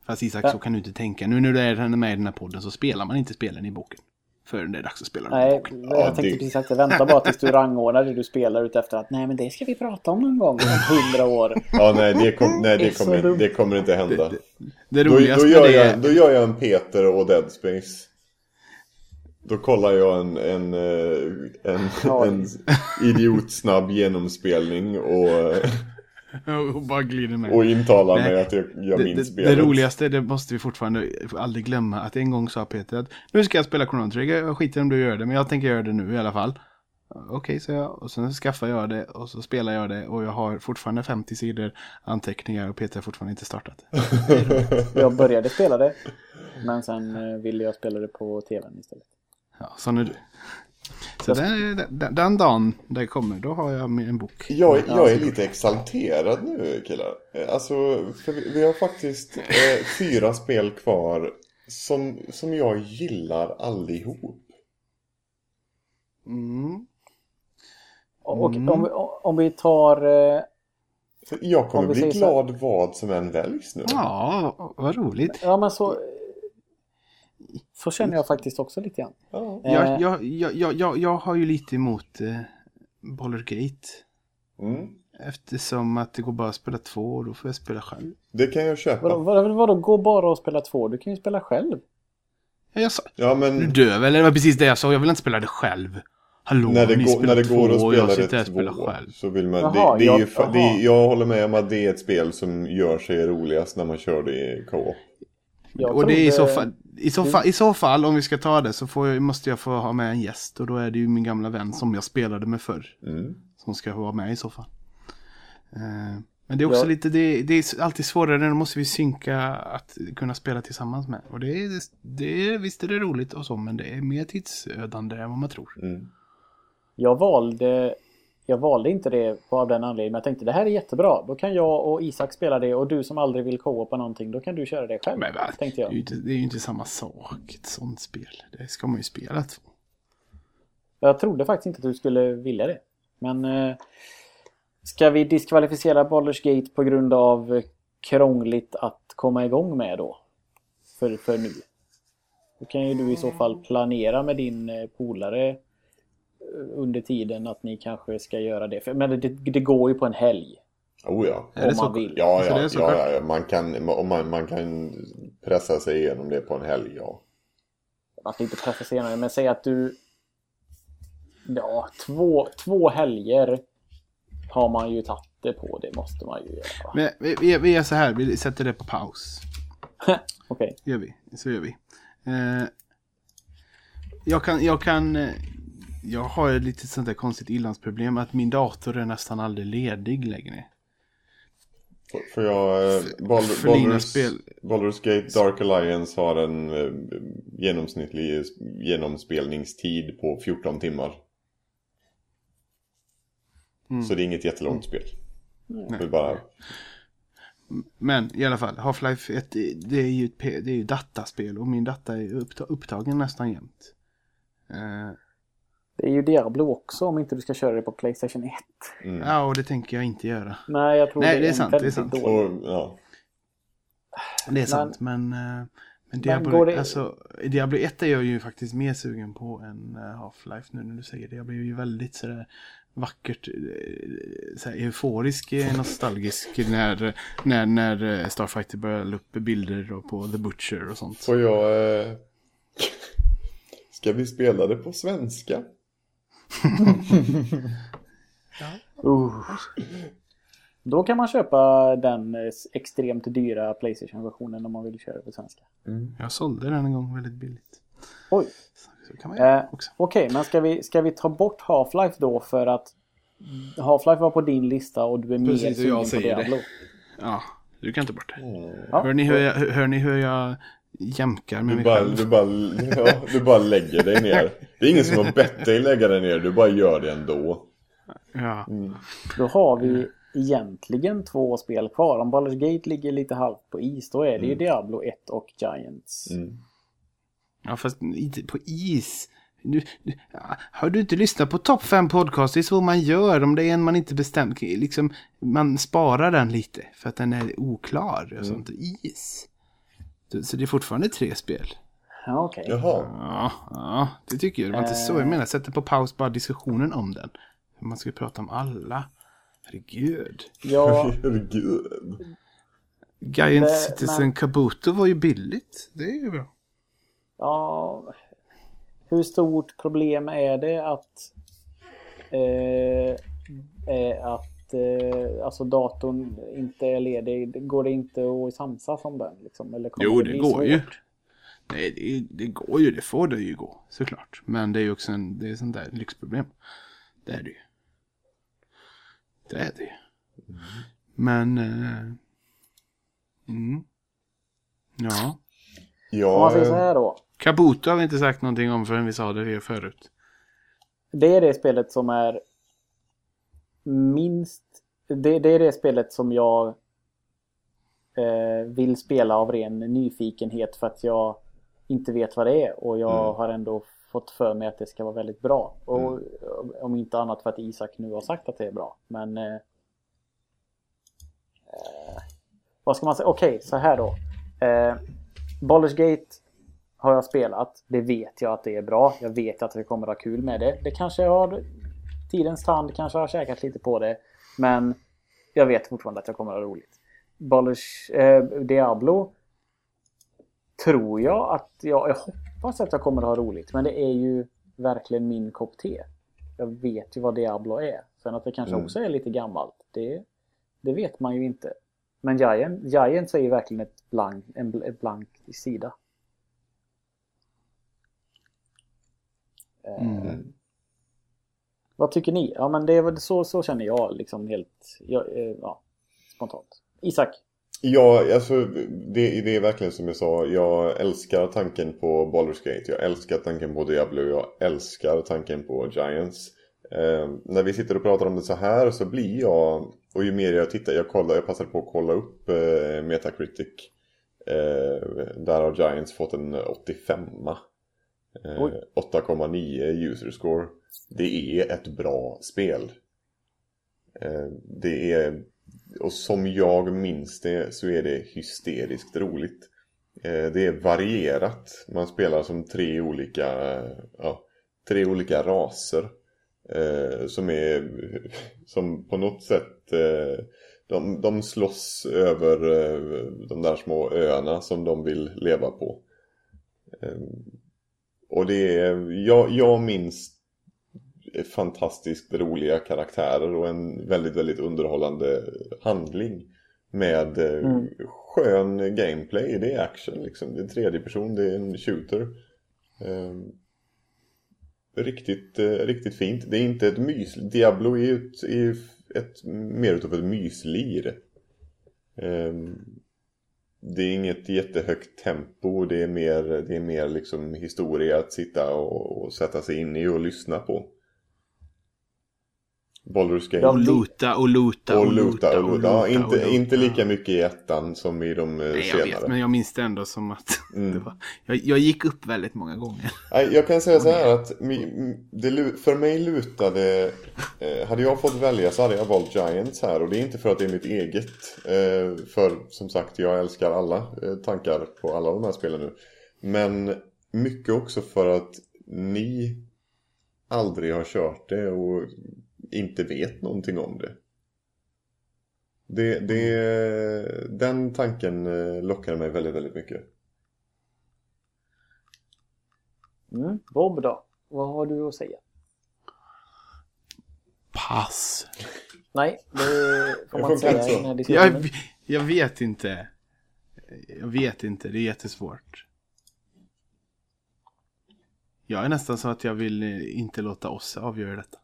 Fast Isak, så kan du inte tänka. Nu när du är med i den här podden så spelar man inte spelen i boken. Förrän det är dags att spela Nej, jag tänkte det- precis sagt det. Vänta bara tills du *laughs* rangordnar det du spelar ut efter att nej men det ska vi prata om någon gång om hundra år. Ja, nej, det, kom, nej, Det det, kommer, det kommer inte hända. Det Då, roligaste då, med gör det jag, då gör jag en Peter och Dead Space. Då kollar jag en, en, eh, en, Ja. en idiotsnabb genomspelning och, *laughs* och bara glider med. och intalar Nej, mig att jag, jag det, minns det, spelet. det roligaste, det måste vi fortfarande aldrig glömma, att en gång sa Peter att nu ska jag spela Chrono Trigger, jag skiter om du gör det, men jag tänker göra det nu i alla fall. Okej, så jag, och sen skaffar jag det och så spelar jag det och jag har fortfarande 50 sidor anteckningar och Peter har fortfarande inte startat. *laughs* Jag började spela det. Men sen eh, ville jag spela det på tvn istället. Ja, sån är du. Så den, den, den dagen det kommer, då har jag med en bok. Jag, jag är lite exalterad nu killar. Alltså, för vi, vi har faktiskt eh, fyra spel kvar som, som jag gillar allihop. Mm. Och och om, vi- om vi tar... eh, jag Om kommer bli säger så- glad vad som än väljs nu. Ja, vad roligt. Ja men så... Så känner jag faktiskt också lite grann. Ja. Eh, Jag, jag, jag, jag, jag, har ju lite emot eh, Ballergate. Mm. Eftersom att det går bara att spela två och då får jag spela själv. Det kan jag köpa. Vadå, vadå, vadå, gå bara och spela två? Du kan ju spela själv. Ja, jag sa, Ja, du men döv eller? Det var precis det jag sa. Jag vill inte spela det själv. Hallå, när det, ni går, när det går att spela det två själv. så vill man... Jaha, det, det är ju, jag- fa- det är, jag håller med om att det är ett spel som gör sig roligast när man kör det i. Jag och det är i så, fall, i, så fall, I så fall, om vi ska ta det, så jag, måste jag få ha med en gäst. Och då är det ju min gamla vän som jag spelade med förr. Mm. Som ska vara med i så fall. Eh, men det är också Ja. lite, det, det är alltid svårare, då måste vi synka att kunna spela tillsammans med. Och det är, det är, visst är det roligt och så, men det är mer tidsödande än vad man tror. Mm. Jag valde, jag valde inte det av den anledningen. Men jag tänkte det här är jättebra. Då kan jag och Isak spela det och du som aldrig vill co-opa någonting, då kan du köra det själv. Men va? Tänkte Det är, ju jag. inte, det är ju inte samma sak, ett sånt spel. Det ska man ju spela två. Jag trodde faktiskt inte att du skulle vilja det. Men eh, ska vi diskvalificera Baldur's Gate på grund av krångligt att komma igång med då? För, för nu. Då kan ju du i så fall planera med din eh, polare under tiden att ni kanske ska göra det. För, men det, det går ju på en helg. Oh ja. Är det om man vill. Ja, Så det ja, ja, ja, ja. Man, kan, om man, man kan pressa sig igenom det på en helg, ja. Ska inte pressa senare, men säg att du... Ja, två, två helger har man ju tagit det på. Det måste man ju göra. Men vi, vi, vi gör så här, vi sätter det på paus. *laughs* Okej. gör vi. Så gör vi. Eh, jag kan, jag kan, eh, jag har ett litet sånt där konstigt ilandsproblem att min dator är nästan aldrig ledig längre. För jag... eh, Baldur's, spel. Baldur's Gate Dark Alliance har en eh, genomsnittlig genomspelningstid på 14 timmar. Mm. Så det är inget jättelångt spel. Det är bara... Men i alla fall, Half-Life 1 det- det är ju ett det är ju dataspel och min data är uppta, upptagen nästan jämt. Eh, Det är ju Diablo också om inte du ska köra det på Playstation 1. Mm. ja, och det tänker jag inte göra. Nej, jag tror Nej, det är, det är sant, det är sant. dålig. Och, ja. Det är sant, men... eh, men går Diablo, det- alltså, Diablo 1 är jag ju faktiskt mer sugen på än eh, Half-Life nu när du säger det. Jag blir ju väldigt sådär vackert, eh, såhär euforisk, nostalgisk när, när, när Starfighter börjar la upp bilder på The Butcher och sånt. Får jag... Eh... *laughs* Ska vi spela det på svenska? Uh. Då kan man köpa den extremt dyra Playstation-versionen om man vill köra på svenska. Jag sålde den en gång väldigt billigt. Oj. Eh. Okej, men ska vi, ska vi ta bort Half-Life då för att Half-Life var på din lista och du är mer Precis, sugen på säger det. Diablo. Ja, du kan ta bort det. Ja. Hör, ni hur jag, hör ni hur jag jämkar med Du mig bara, själv? du, bara, ja, du bara lägger dig ner. Det är ingen som har *laughs* bett dig lägga dig ner, du bara gör det ändå. Ja. Då har vi egentligen två spel kvar. Om Baldur's Gate ligger lite halvt på is då är det ju Diablo 1 och Giants. Mm. Ja, fast inte på is. Du, du, har du inte lyssnat på topp 5 podcast? Det är så man gör. Om det är en man inte bestämt. Liksom, man sparar den lite. För att den är oklar. Och sånt. Is. Så- det är fortfarande tre spel. Ja, okej. Jaha. Ja, ja, det tycker jag. Det var inte så jag menar. Sätter på paus bara diskussionen om den. Man ska ju prata om alla. Herregud. Ja, *laughs* Herregud. Giant Det- Citizen men- Kabuto var ju billigt. Det är ju bra. ja, hur stort problem är det att eh, eh, att eh, alltså datorn inte är ledig? Går det inte att samsas om den? Liksom? Eller kommer Jo, det bli går ju. svårt? Nej, det, det går ju. Det får det ju gå. Såklart. Men det är ju också en, det är sånt där lyxproblem. Det är det ju. Det är det ju. Men... Eh, mm. Ja. Om man säger så Ja, här då. Kabuto har vi inte sagt någonting om förrän vi sa det förut. Det är det spelet som är minst... Det, det är det spelet som jag eh, vill spela av ren nyfikenhet för att jag inte vet vad det är och jag Mm. har ändå fått för mig att det ska vara väldigt bra. Och om inte annat för att Isak nu har sagt att det är bra. Men... Eh, eh, vad ska man säga? Okej, så här då. Eh, Baldur's Gate har jag spelat. Det vet jag att det är bra. Jag vet att vi kommer att ha kul med det. Det kanske har tidens tand, kanske har käkat lite på det. Men jag vet fortfarande att jag kommer att ha roligt. Baldur's, eh, Diablo tror jag att jag, jag hoppas att jag kommer att ha roligt. Men det är ju verkligen min kopp te. Jag vet ju vad Diablo är. Sen att det kanske Mm. också är lite gammalt. Det, det vet man ju inte. Men Giant, Giants är ju verkligen ett blank, en ett blank sida. Eh, Mm. Vad tycker ni? Ja men det är väl så, så känner jag liksom helt ja, eh, ja, spontant. Isak? Ja, alltså det, det är verkligen som jag sa. Jag älskar tanken på Baldur's Gate. Jag älskar tanken på Diablo. Jag älskar tanken på Giants. Eh, när vi sitter och pratar om det så här så blir jag, och ju mer jag tittar, jag, kollar, jag passar på att kolla upp eh, Metacritic. Eh, där har Giants fått en 85. 8,9 user score. Det är ett bra spel. Eh, det är och som jag minns det så är det hysteriskt roligt. Eh, Det är varierat. Man spelar som tre olika, eh, ja, tre olika raser. eh, Som är, *laughs* som på något sätt, eh, de, de slåss över eh, de där små öarna som de vill leva på. Och det är, jag, jag minns fantastiskt roliga karaktärer och en väldigt, väldigt underhållande handling. Med eh, Mm. skön gameplay, det är action liksom. Det är tredje person, det är en shooter. Eh, riktigt, eh, riktigt fint. Det är inte ett mys. Diablo är ju ett, är ett, mer utav ett myslir. Eh, det är inget jättehögt tempo, det är mer, det är mer liksom historia att sitta och, och sätta sig in i och lyssna på. Baldur's Gate. Och loota och loota och och luta och luta. Ja, inte, och luta. inte lika mycket i ettan som i de eh, Nej, jag senare. vet, men jag minns det ändå som att *laughs* Mm. det var, jag, jag gick upp väldigt många gånger. Nej, Jag kan säga *laughs* så här att det, för mig lutade... Eh, hade jag fått välja så hade jag valt Giants här. Och det är inte för att det är mitt eget. Eh, för som sagt, jag älskar alla tankar på alla de här spelen nu. Men mycket också för att ni aldrig har kört det och inte vet någonting om det. Det, det, den tanken eh, lockar mig väldigt, väldigt mycket. Mm. Bob då? Vad har du att säga? Pass. Nej, det får man inte säga i den här diskussionen. Jag, jag vet inte. Jag vet inte, det är jättesvårt. Jag är nästan så att jag vill eh, inte låta oss avgöra detta.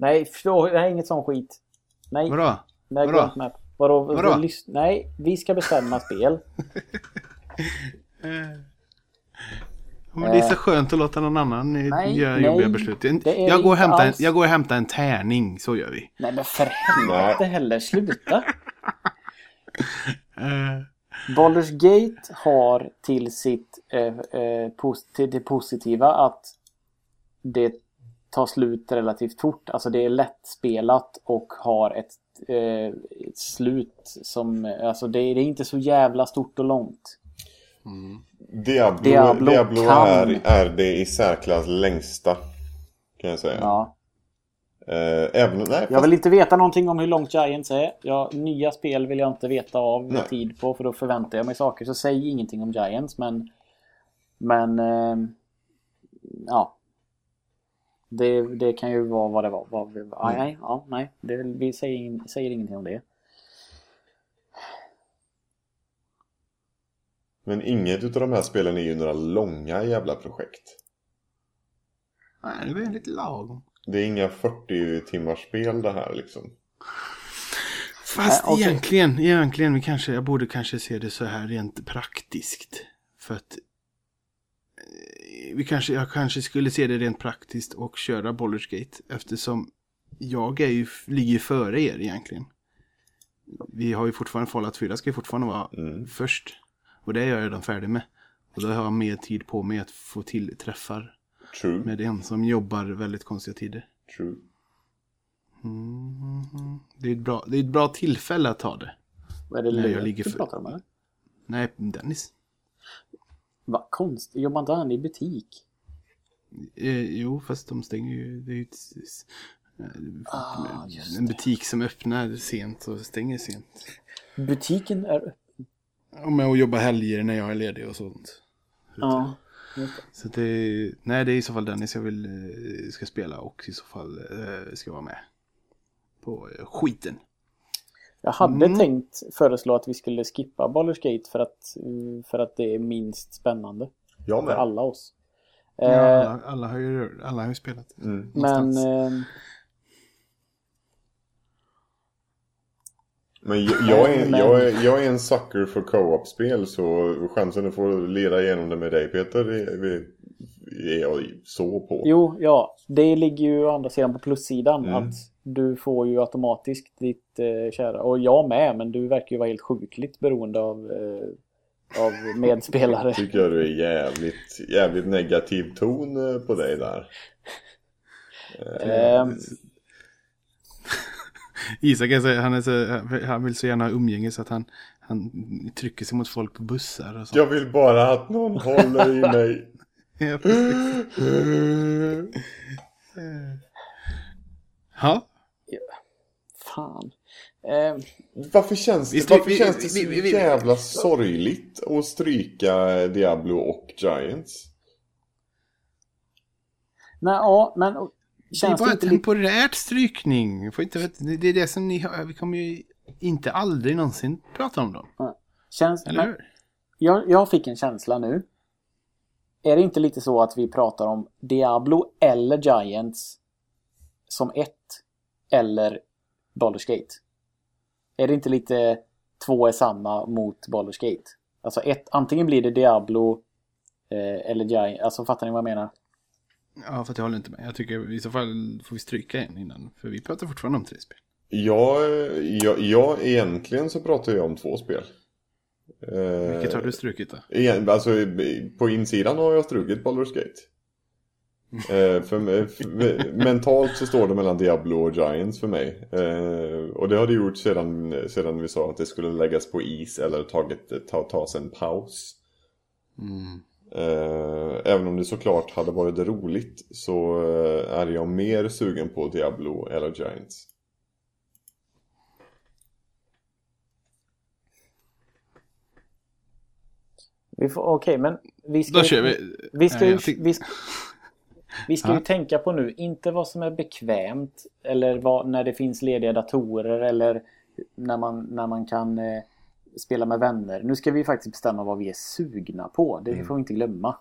Nej, förstå, är inget sån skit. Nej, Vadå? nej vadå? med. Vadå? Vadå? Lys- Nej, vi ska bestämma spel. *laughs* Eh. Men det är så skönt att låta någon annan eh, Nej, göra nej, jobbiga beslut. Jag går, inte hämtar en, jag går och hämtar en tärning, så gör vi. Nej men för helvete heller, sluta! *laughs* Eh, Baldur's Gate har till sitt eh, eh, till det positiva att det tar slut relativt fort. Alltså det är lättspelat och har ett, eh, ett slut som... Alltså det, det är inte så jävla stort och långt. Diablo, Diablo Diablo, kan- är, är det i särklass längsta. Kan jag säga. Ja. Eh, även, nej, Jag vill inte veta någonting om hur långt Giants är. Ja, nya spel vill jag inte veta av Nej. tid på för då förväntar jag mig saker. Så säg ingenting om Giants men... Men... Eh, ja. Det, det kan ju vara vad det var. Vad, vi- ja, Nej, ja, nej. Det, vi säger, ing- säger ingenting om det. men inget utav de här spelen är ju några långa jävla projekt. Nej, det är väldigt lagom. Det är inga 40 timmars spel det här liksom. Fast Nej, okej. egentligen, egentligen, vi kanske, jag borde kanske se det så här rent praktiskt. För att eh, vi kanske, jag kanske skulle se det rent praktiskt och köra Baldur's Gate. Eftersom jag är ju, ligger före er egentligen. Vi har ju fortfarande, Fallout 4 ska ju fortfarande vara Mm. först. Och det är jag redan färdig med. Och då har jag mer tid på mig att få till träffar True, med en som jobbar väldigt konstiga tider. true. Mm, det, är ett bra, det är ett bra tillfälle att ta det. Vad är det Nej, jag löt ligger du för- pratar om eller? Nej, Dennis. Va, konst? Jobbar inte han i butik? Eh, jo, fast de stänger ju. Det är ju eh, Ah, en butik som öppnar sent och stänger sent. Butiken är öppen. Och med att jobba helger när jag är ledig och sånt. Ja. Så det, nej, det är i så fall Dennis jag vill eh, ska spela och i så fall eh, ska vara med på eh, skiten. Jag hade Mm. tänkt föreslå att vi skulle skippa Baldur's Gate för att, eh, för att det är minst spännande. Jag För med. alla oss. Ja, Eh, alla, alla, har ju, alla har ju spelat. Mm. men... Eh, Men jag, jag, är, jag, är, jag är en sucker för co-op-spel så chansen att få leda igenom det med dig Peter är, är- är jag så på. jo, ja. Det ligger ju å andra sidan på plussidan. Mm. Att du får ju automatiskt ditt eh, kära... Och jag med, men du verkar ju vara helt sjukligt beroende av, eh, av medspelare. *laughs* Tycker jag du är jävligt, jävligt negativ ton eh, på dig där. Ehm, *laughs* Isak är så, han, är så, han vill så gärna ha umgänge så att han, han trycker sig mot folk på bussar och så. Jag vill bara att någon håller i mig. *laughs* Ja, precis. Ja, fan. Eh, Varför känns det, Vi varför vi- känns det så vi- vi- vi- jävla sorgligt att stryka Diablo och Giants? nej, ja, men... det är Känns det, bara inte lite... temporärt strykning. Får inte, det är det som ni har, vi kommer ju inte aldrig någonsin prata om dem. Känns, Eller men, hur? jag, jag fick en känsla nu. Är det inte lite så att vi pratar om Diablo eller Giants som ett? Eller Baldur's Gate? Är det inte lite två är samma mot Baldur's Gate? Alltså ett, antingen blir det Diablo eh, eller Giants. Alltså fattar ni vad jag menar? Ja, för att jag håller inte med. Jag tycker i så fall får vi stryka en innan. För vi pratar fortfarande om tre spel. Ja, ja, ja, egentligen så pratar jag om två spel. Eh, Vilket har du strukit då? Igen, alltså, på insidan har jag strukit Baldur's Gate. Eh, för, mig- för, mentalt så står det mellan Diablo och Giants för mig. Eh, och det har det gjort sedan, sedan vi sa att det skulle läggas på is eller tagit, ta, tas en paus. Mm. Eh, även om det såklart hade varit roligt så eh, är jag mer sugen på Diablo eller Giants. Vi får- Okej, men vi ska Då kör vi. Vi ska, ju, vi ska, vi ska Ja. ju tänka på nu, inte vad som är bekvämt eller vad, när det finns lediga datorer eller när man, när man kan eh, spela med vänner. Nu ska vi faktiskt bestämma vad vi är sugna på. Det får vi inte glömma.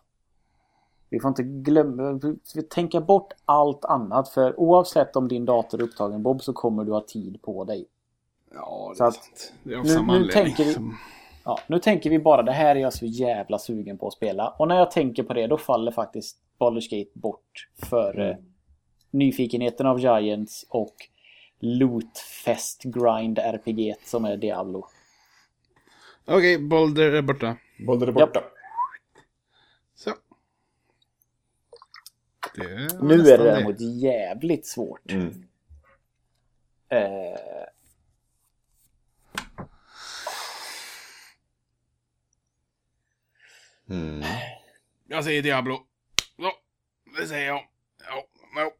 Vi får inte glömma, vi tänka bort allt annat för oavsett om din dator är upptagen Bob så kommer du ha tid på dig. Ja, det Så är sant. Det är av nu- samma nu anledning. tänker vi- Som... Ja, nu tänker vi bara det här är jag så jävla sugen på att spela. Och när jag tänker på det då faller faktiskt Baldur's Gate bort före nyfikenheten av Giants och Lootfest Grind RPG som är Diablo. Okej, Boulder är borta. Boulder är borta. Så. Det var Nu är det däremot jävligt svårt. Mm. Eh, Mm. Jag säger Diablo. Så, det säger jag. Ja, ja.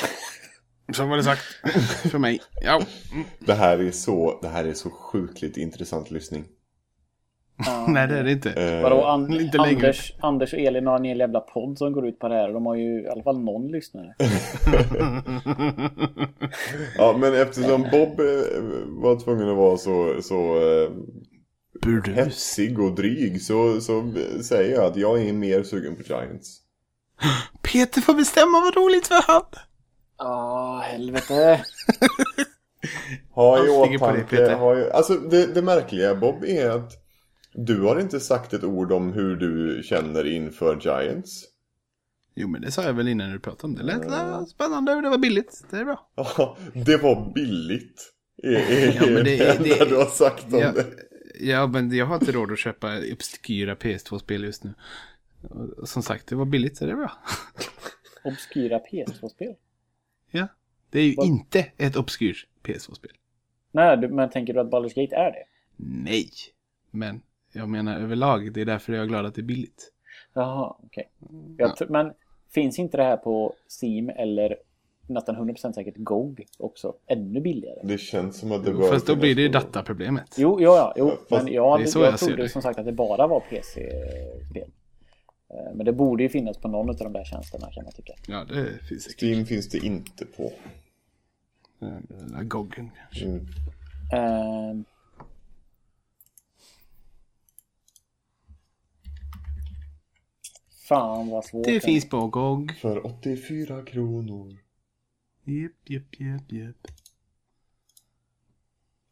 *laughs* Så var det sagt. *laughs* För mig. Ja. Mm. Det här är så, det här är så sjukligt intressant lyssning. ja. *laughs* Nej, det är det inte. Eh, Vadå, An Inte. Anders, Anders och Elin har en hel jävla podd som går ut på det här de har ju i alla fall någon lyssnare. Ja, men eftersom Bob eh, var tvungen att vara så, så eh, Burdus. hetsig och dryg så, så säger jag att jag är mer sugen på Giants. Peter får bestämma vad roligt för han. Ja, helvete. Ha i Jag åtanke, ha i, alltså det, det märkliga Bob är att du har inte sagt ett ord om hur du känner inför Giants. Jo, men det sa jag väl innan du pratade om det. lät äh, spännande och det var billigt. Det är bra. Ja, det var billigt. Är, är, Ja, men det- det enda det- du har sagt om Ja, det. Ja, men jag har inte råd att köpa obskyra PS2-spel just nu. Och Som sagt, det var billigt, så det är bra. *laughs* Obskyra PS2-spel. Ja. Det är ju Vad- inte ett obskyrt PS2-spel. Nej, men tänker du att Baldur's Gate är det? Nej. Men jag menar överlag, det är därför jag är glad att det är billigt. Jaha, okej. Jag tr- Men finns inte det här på Steam eller nästan 100% säkert GOG också? Ännu billigare? Det känns som att det bör Fast då blir det ju dataproblemet. Jo, ja, ja, jo. Fast men jag, jag, jag trodde det. som sagt att det bara var PC-spel. Eh, Men det borde ju finnas på någon av de där tjänsterna kan man tycka. Ja, det finns säkert. Steam finns det inte på. Den där Goggen kanske. Mm. Ehm. Fan vad svårt. Det finns på GOG. För 84 kronor. Jep, jep, jep, jep.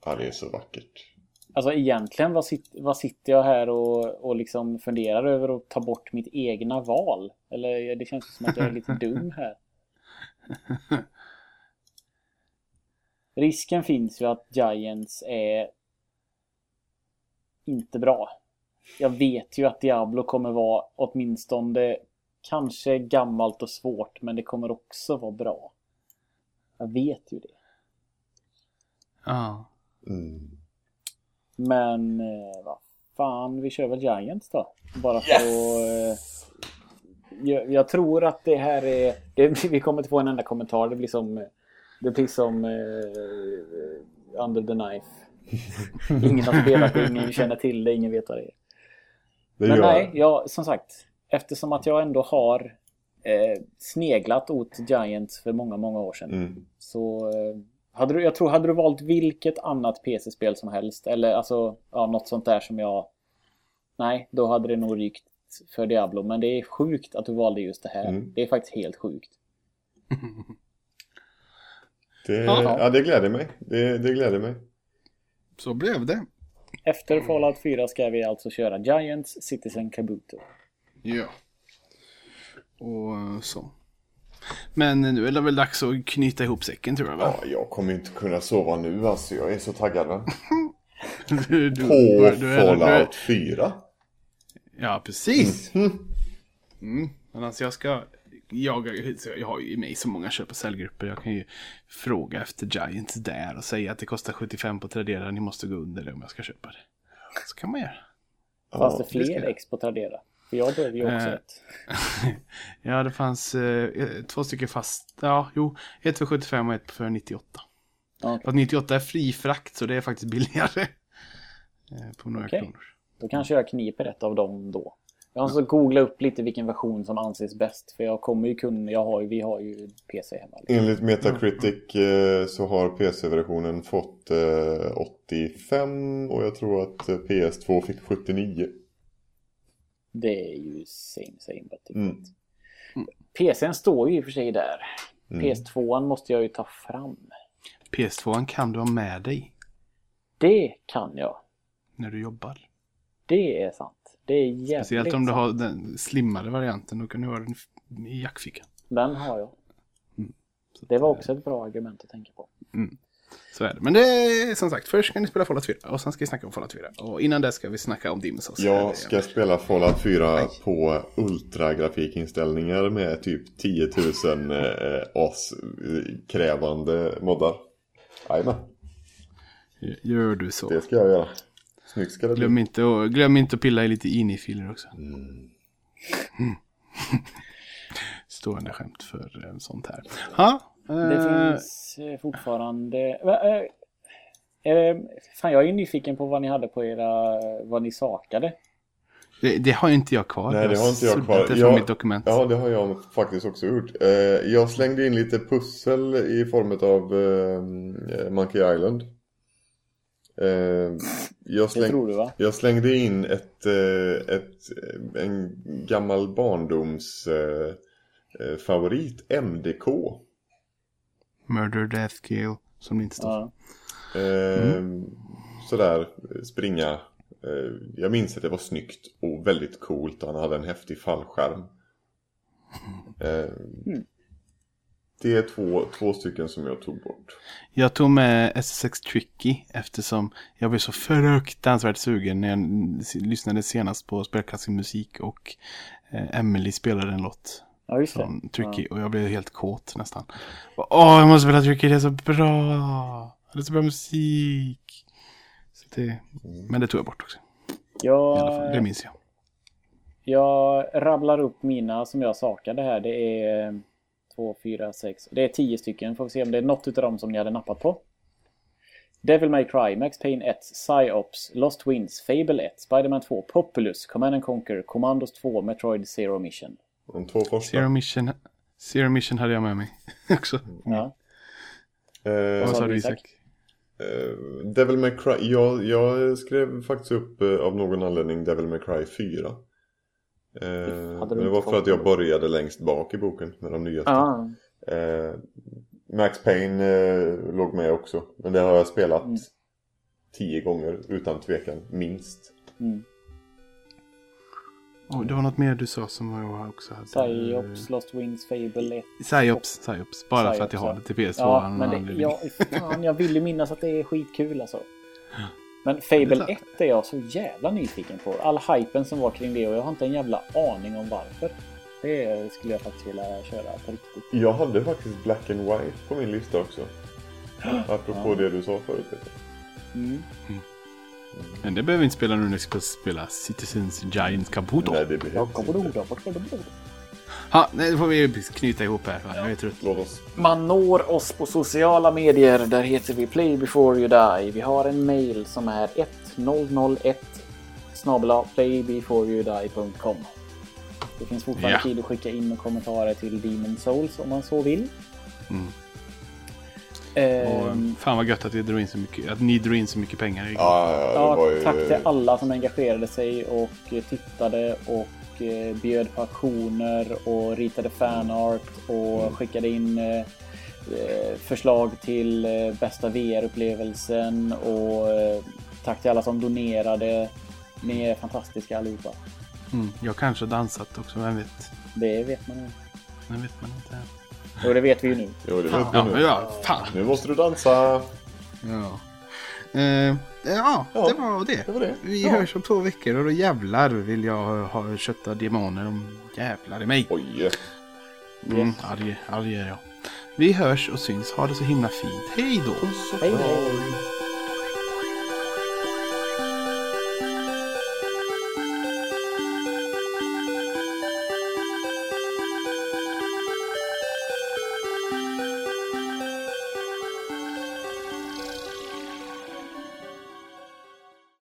Ja, det är så vackert. Alltså egentligen vad, sit, vad sitter jag här och, och liksom funderar över att ta bort mitt egna val? Eller det känns som att jag är lite *laughs* dum här. Risken finns ju att Giants är inte bra. Jag vet ju att Diablo kommer vara åtminstone kanske gammalt och svårt men det kommer också vara bra. Jag vet ju det. Ja. Mm. Men eh, vad fan, vi kör väl Giants då. Bara för att... Eh, jag, jag tror att det här är... Det, *laughs* vi kommer inte få en enda kommentar. Det blir som... Det blir som... Eh, under the knife. *laughs* Ingen har spelat det, ingen känner till det, ingen vet vad det är. Det Men nej, jag, som sagt. Eftersom att jag ändå har eh, sneglat åt Giants för många, många år sedan. Mm. Så eh, hade du, jag tror, hade du valt vilket annat PC-spel som helst eller alltså ja, något sånt där som jag... Nej, då hade det nog rykt för Diablo. Men det är sjukt att du valde just det här. Mm. Det är faktiskt helt sjukt. *laughs* Det, Ja. ja. det gläder mig. Det, det gläder mig. Så blev det. Efter Fallout 4 ska vi alltså köra Giants, Citizen Kabuto. Ja. Och så. Men nu är det väl dags att knyta ihop säcken tror jag va? Ja, jag kommer inte kunna sova nu alltså. Jag är så taggad. Va? *laughs* Du, du, På du- du är- du är- Fallout 4. Ja, precis. Mhm. Mm. Men alltså jag ska... Jag, jag har ju i så många köp och säljgrupper. Jag kan ju fråga efter Giants där och säga att det kostar 75 på Tradera. Ni måste gå under det om jag ska köpa det. Så kan man göra. Fanns det fler ex på Tradera? För jag behöver ju också Eh, *laughs* ett. ja, det fanns eh, två stycken fast. Ja, jo. Ett för 75 och ett för 98. Ja, okej. Fast 98 är fri frakt så det är faktiskt billigare. *laughs* Eh, På några Okej. kronor. Då kanske jag kniper ett av dem då. Jag måste googla upp lite vilken version som anses bäst. För jag kommer ju kunna, jag har vi har ju PC hemma. Liksom. Enligt Metacritic eh, så har PC-versionen fått eh, 85 och jag tror att eh, PS2 fick 79. Det är ju same same but Mm. different. PCn står ju i och för sig där. Mm. PS2 måste jag ju ta fram. PS2 kan du ha med dig Det kan jag. när du jobbar. Det är sant. Det är jävligt Speciellt om du sant. har den slimmade varianten. Då kan du ha den i jackfickan. Den har jag. Mm. Så Det var också ett bra argument att tänka på. Så är det. Men det är som sagt, först ska ni spela Fallout 4 och sen ska vi snacka om Fallout 4. Och innan det ska vi snacka om Souls. Jag ska spela Fallout 4 på ultragrafikinställningar med typ 10 000 eh, as-krävande moddar. Jajamän, Gör du så. det ska jag göra. Snyggt ska det bli. Glöm inte, att, glöm inte att pilla i lite ini-filer också. Mm. *laughs* Stående skämt för eh, sånt här. Ha, Det eh, finns eh, fortfarande... Eh, fan, jag är nyfiken på vad ni hade på era... Vad ni sakade. det, det har inte jag kvar. Nej, det har inte jag kvar. Jag- mitt dokument. Ja, det har jag faktiskt också gjort. Jag slängde in lite pussel i form av Monkey Island. Jag, Det släng, tror du va? jag slängde in ett, ett, en gammal barndoms eh, eh, favorit, MDK. Murder, Death, Kill. Som det inte står. Ja. Eh, Sådär, springa. Eh, jag minns att det var snyggt och väldigt coolt. Han hade en häftig fallskärm. Eh, Det är två, två stycken som jag tog bort. Jag tog med SSX Tricky eftersom jag blev så fruktansvärt sugen när jag lyssnade senast på spelklassisk musik och eh, Emily spelade en låt ja, just det. från Tricky och jag blev helt kåt nästan. Åh, jag måste spela Tricky, det är så bra! Det är så bra musik! Så det, men det tog jag bort också. I alla fall, det Jag, minns jag. jag rabblar upp mina som jag sakade här. Det är två, fyra, sex. Det är tio stycken. Får vi se om det är något utav dem som ni hade nappat på. Devil May Cry, Max Payne 1, Psyops, Lost Winds, Fable 1, Spider-Man 2, Populous, Command and Conquer, Commandos 2, Metroid Zero Mission. De två första. Zero Mission, Zero Mission hade jag med mig *laughs* också. Ja. Eh, Vad sa du, Isak? Eh, Devil May Cry, jag, jag skrev faktiskt upp eh, av någon anledning Devil May Cry 4. Eh, men det var för att jag började längst bak i boken med de nyaste. Ah. Eh, Max Payne eh, låg med också. Men det har jag spelat Mm. tio gånger utan tvekan, minst. Mm. Oh, det var något mer du sa som jag också hade. Psyops, Lost Wings, Fable 1. Psyops, Psyops. Bara för att jag Psyops, har ja. det till PS2. Ja, men det, anledning. ja, fan, jag vill ju minnas att det är skitkul alltså. Men Fable är 1 är jag så jävla nyfiken på. All hypen som var kring det och jag har inte en jävla aning om varför. Det skulle jag faktiskt vilja köra på riktigt. Jag hade faktiskt Black and White på min lista också. *gasps* Apropå det du sa förut. Peter. Mm. Men det behöver vi inte spela nu när vi ska spela Citizens Giant Caputo. Nej, det behövs kommer du inte. Ha, nej, det får vi knyta ihop här. va? Jag är trött. Man når oss på sociala medier. Där heter vi Play before you die. Vi har en mail som är 1001 snabel-a playbeforeyoudie.com. Det finns fortfarande Ja. tid att skicka in kommentarer till Demon Souls om man så vill. Mm. Ehm, Och, fan vad gött att, drog in så mycket, att ni drog in så mycket pengar. Ja, ja, ju... tack till alla som engagerade sig och tittade och eh, bjöd på aktioner och ritade fanart och skickade in eh, eh, förslag till bästa VR-upplevelsen och tack till alla som donerade. Ni är fantastiska allihopa. Mm, jag kanske dansat också, vem vet? Det vet man ju. Det vet man inte. Och det vet vi ju nu. Jo, det vet Ja, vi nu. ja, fan. Nu måste du dansa. Ja. Eh, ja, Ja, det var det. det var det. Vi Ja. hörs om två veckor och då jävlar vill jag ha, ha kötta demoner. om jävlar i mig. Oj. Mm, arg, arg är jag. Vi hörs och syns. Ha det så himla fint. Hej då! Hej hej!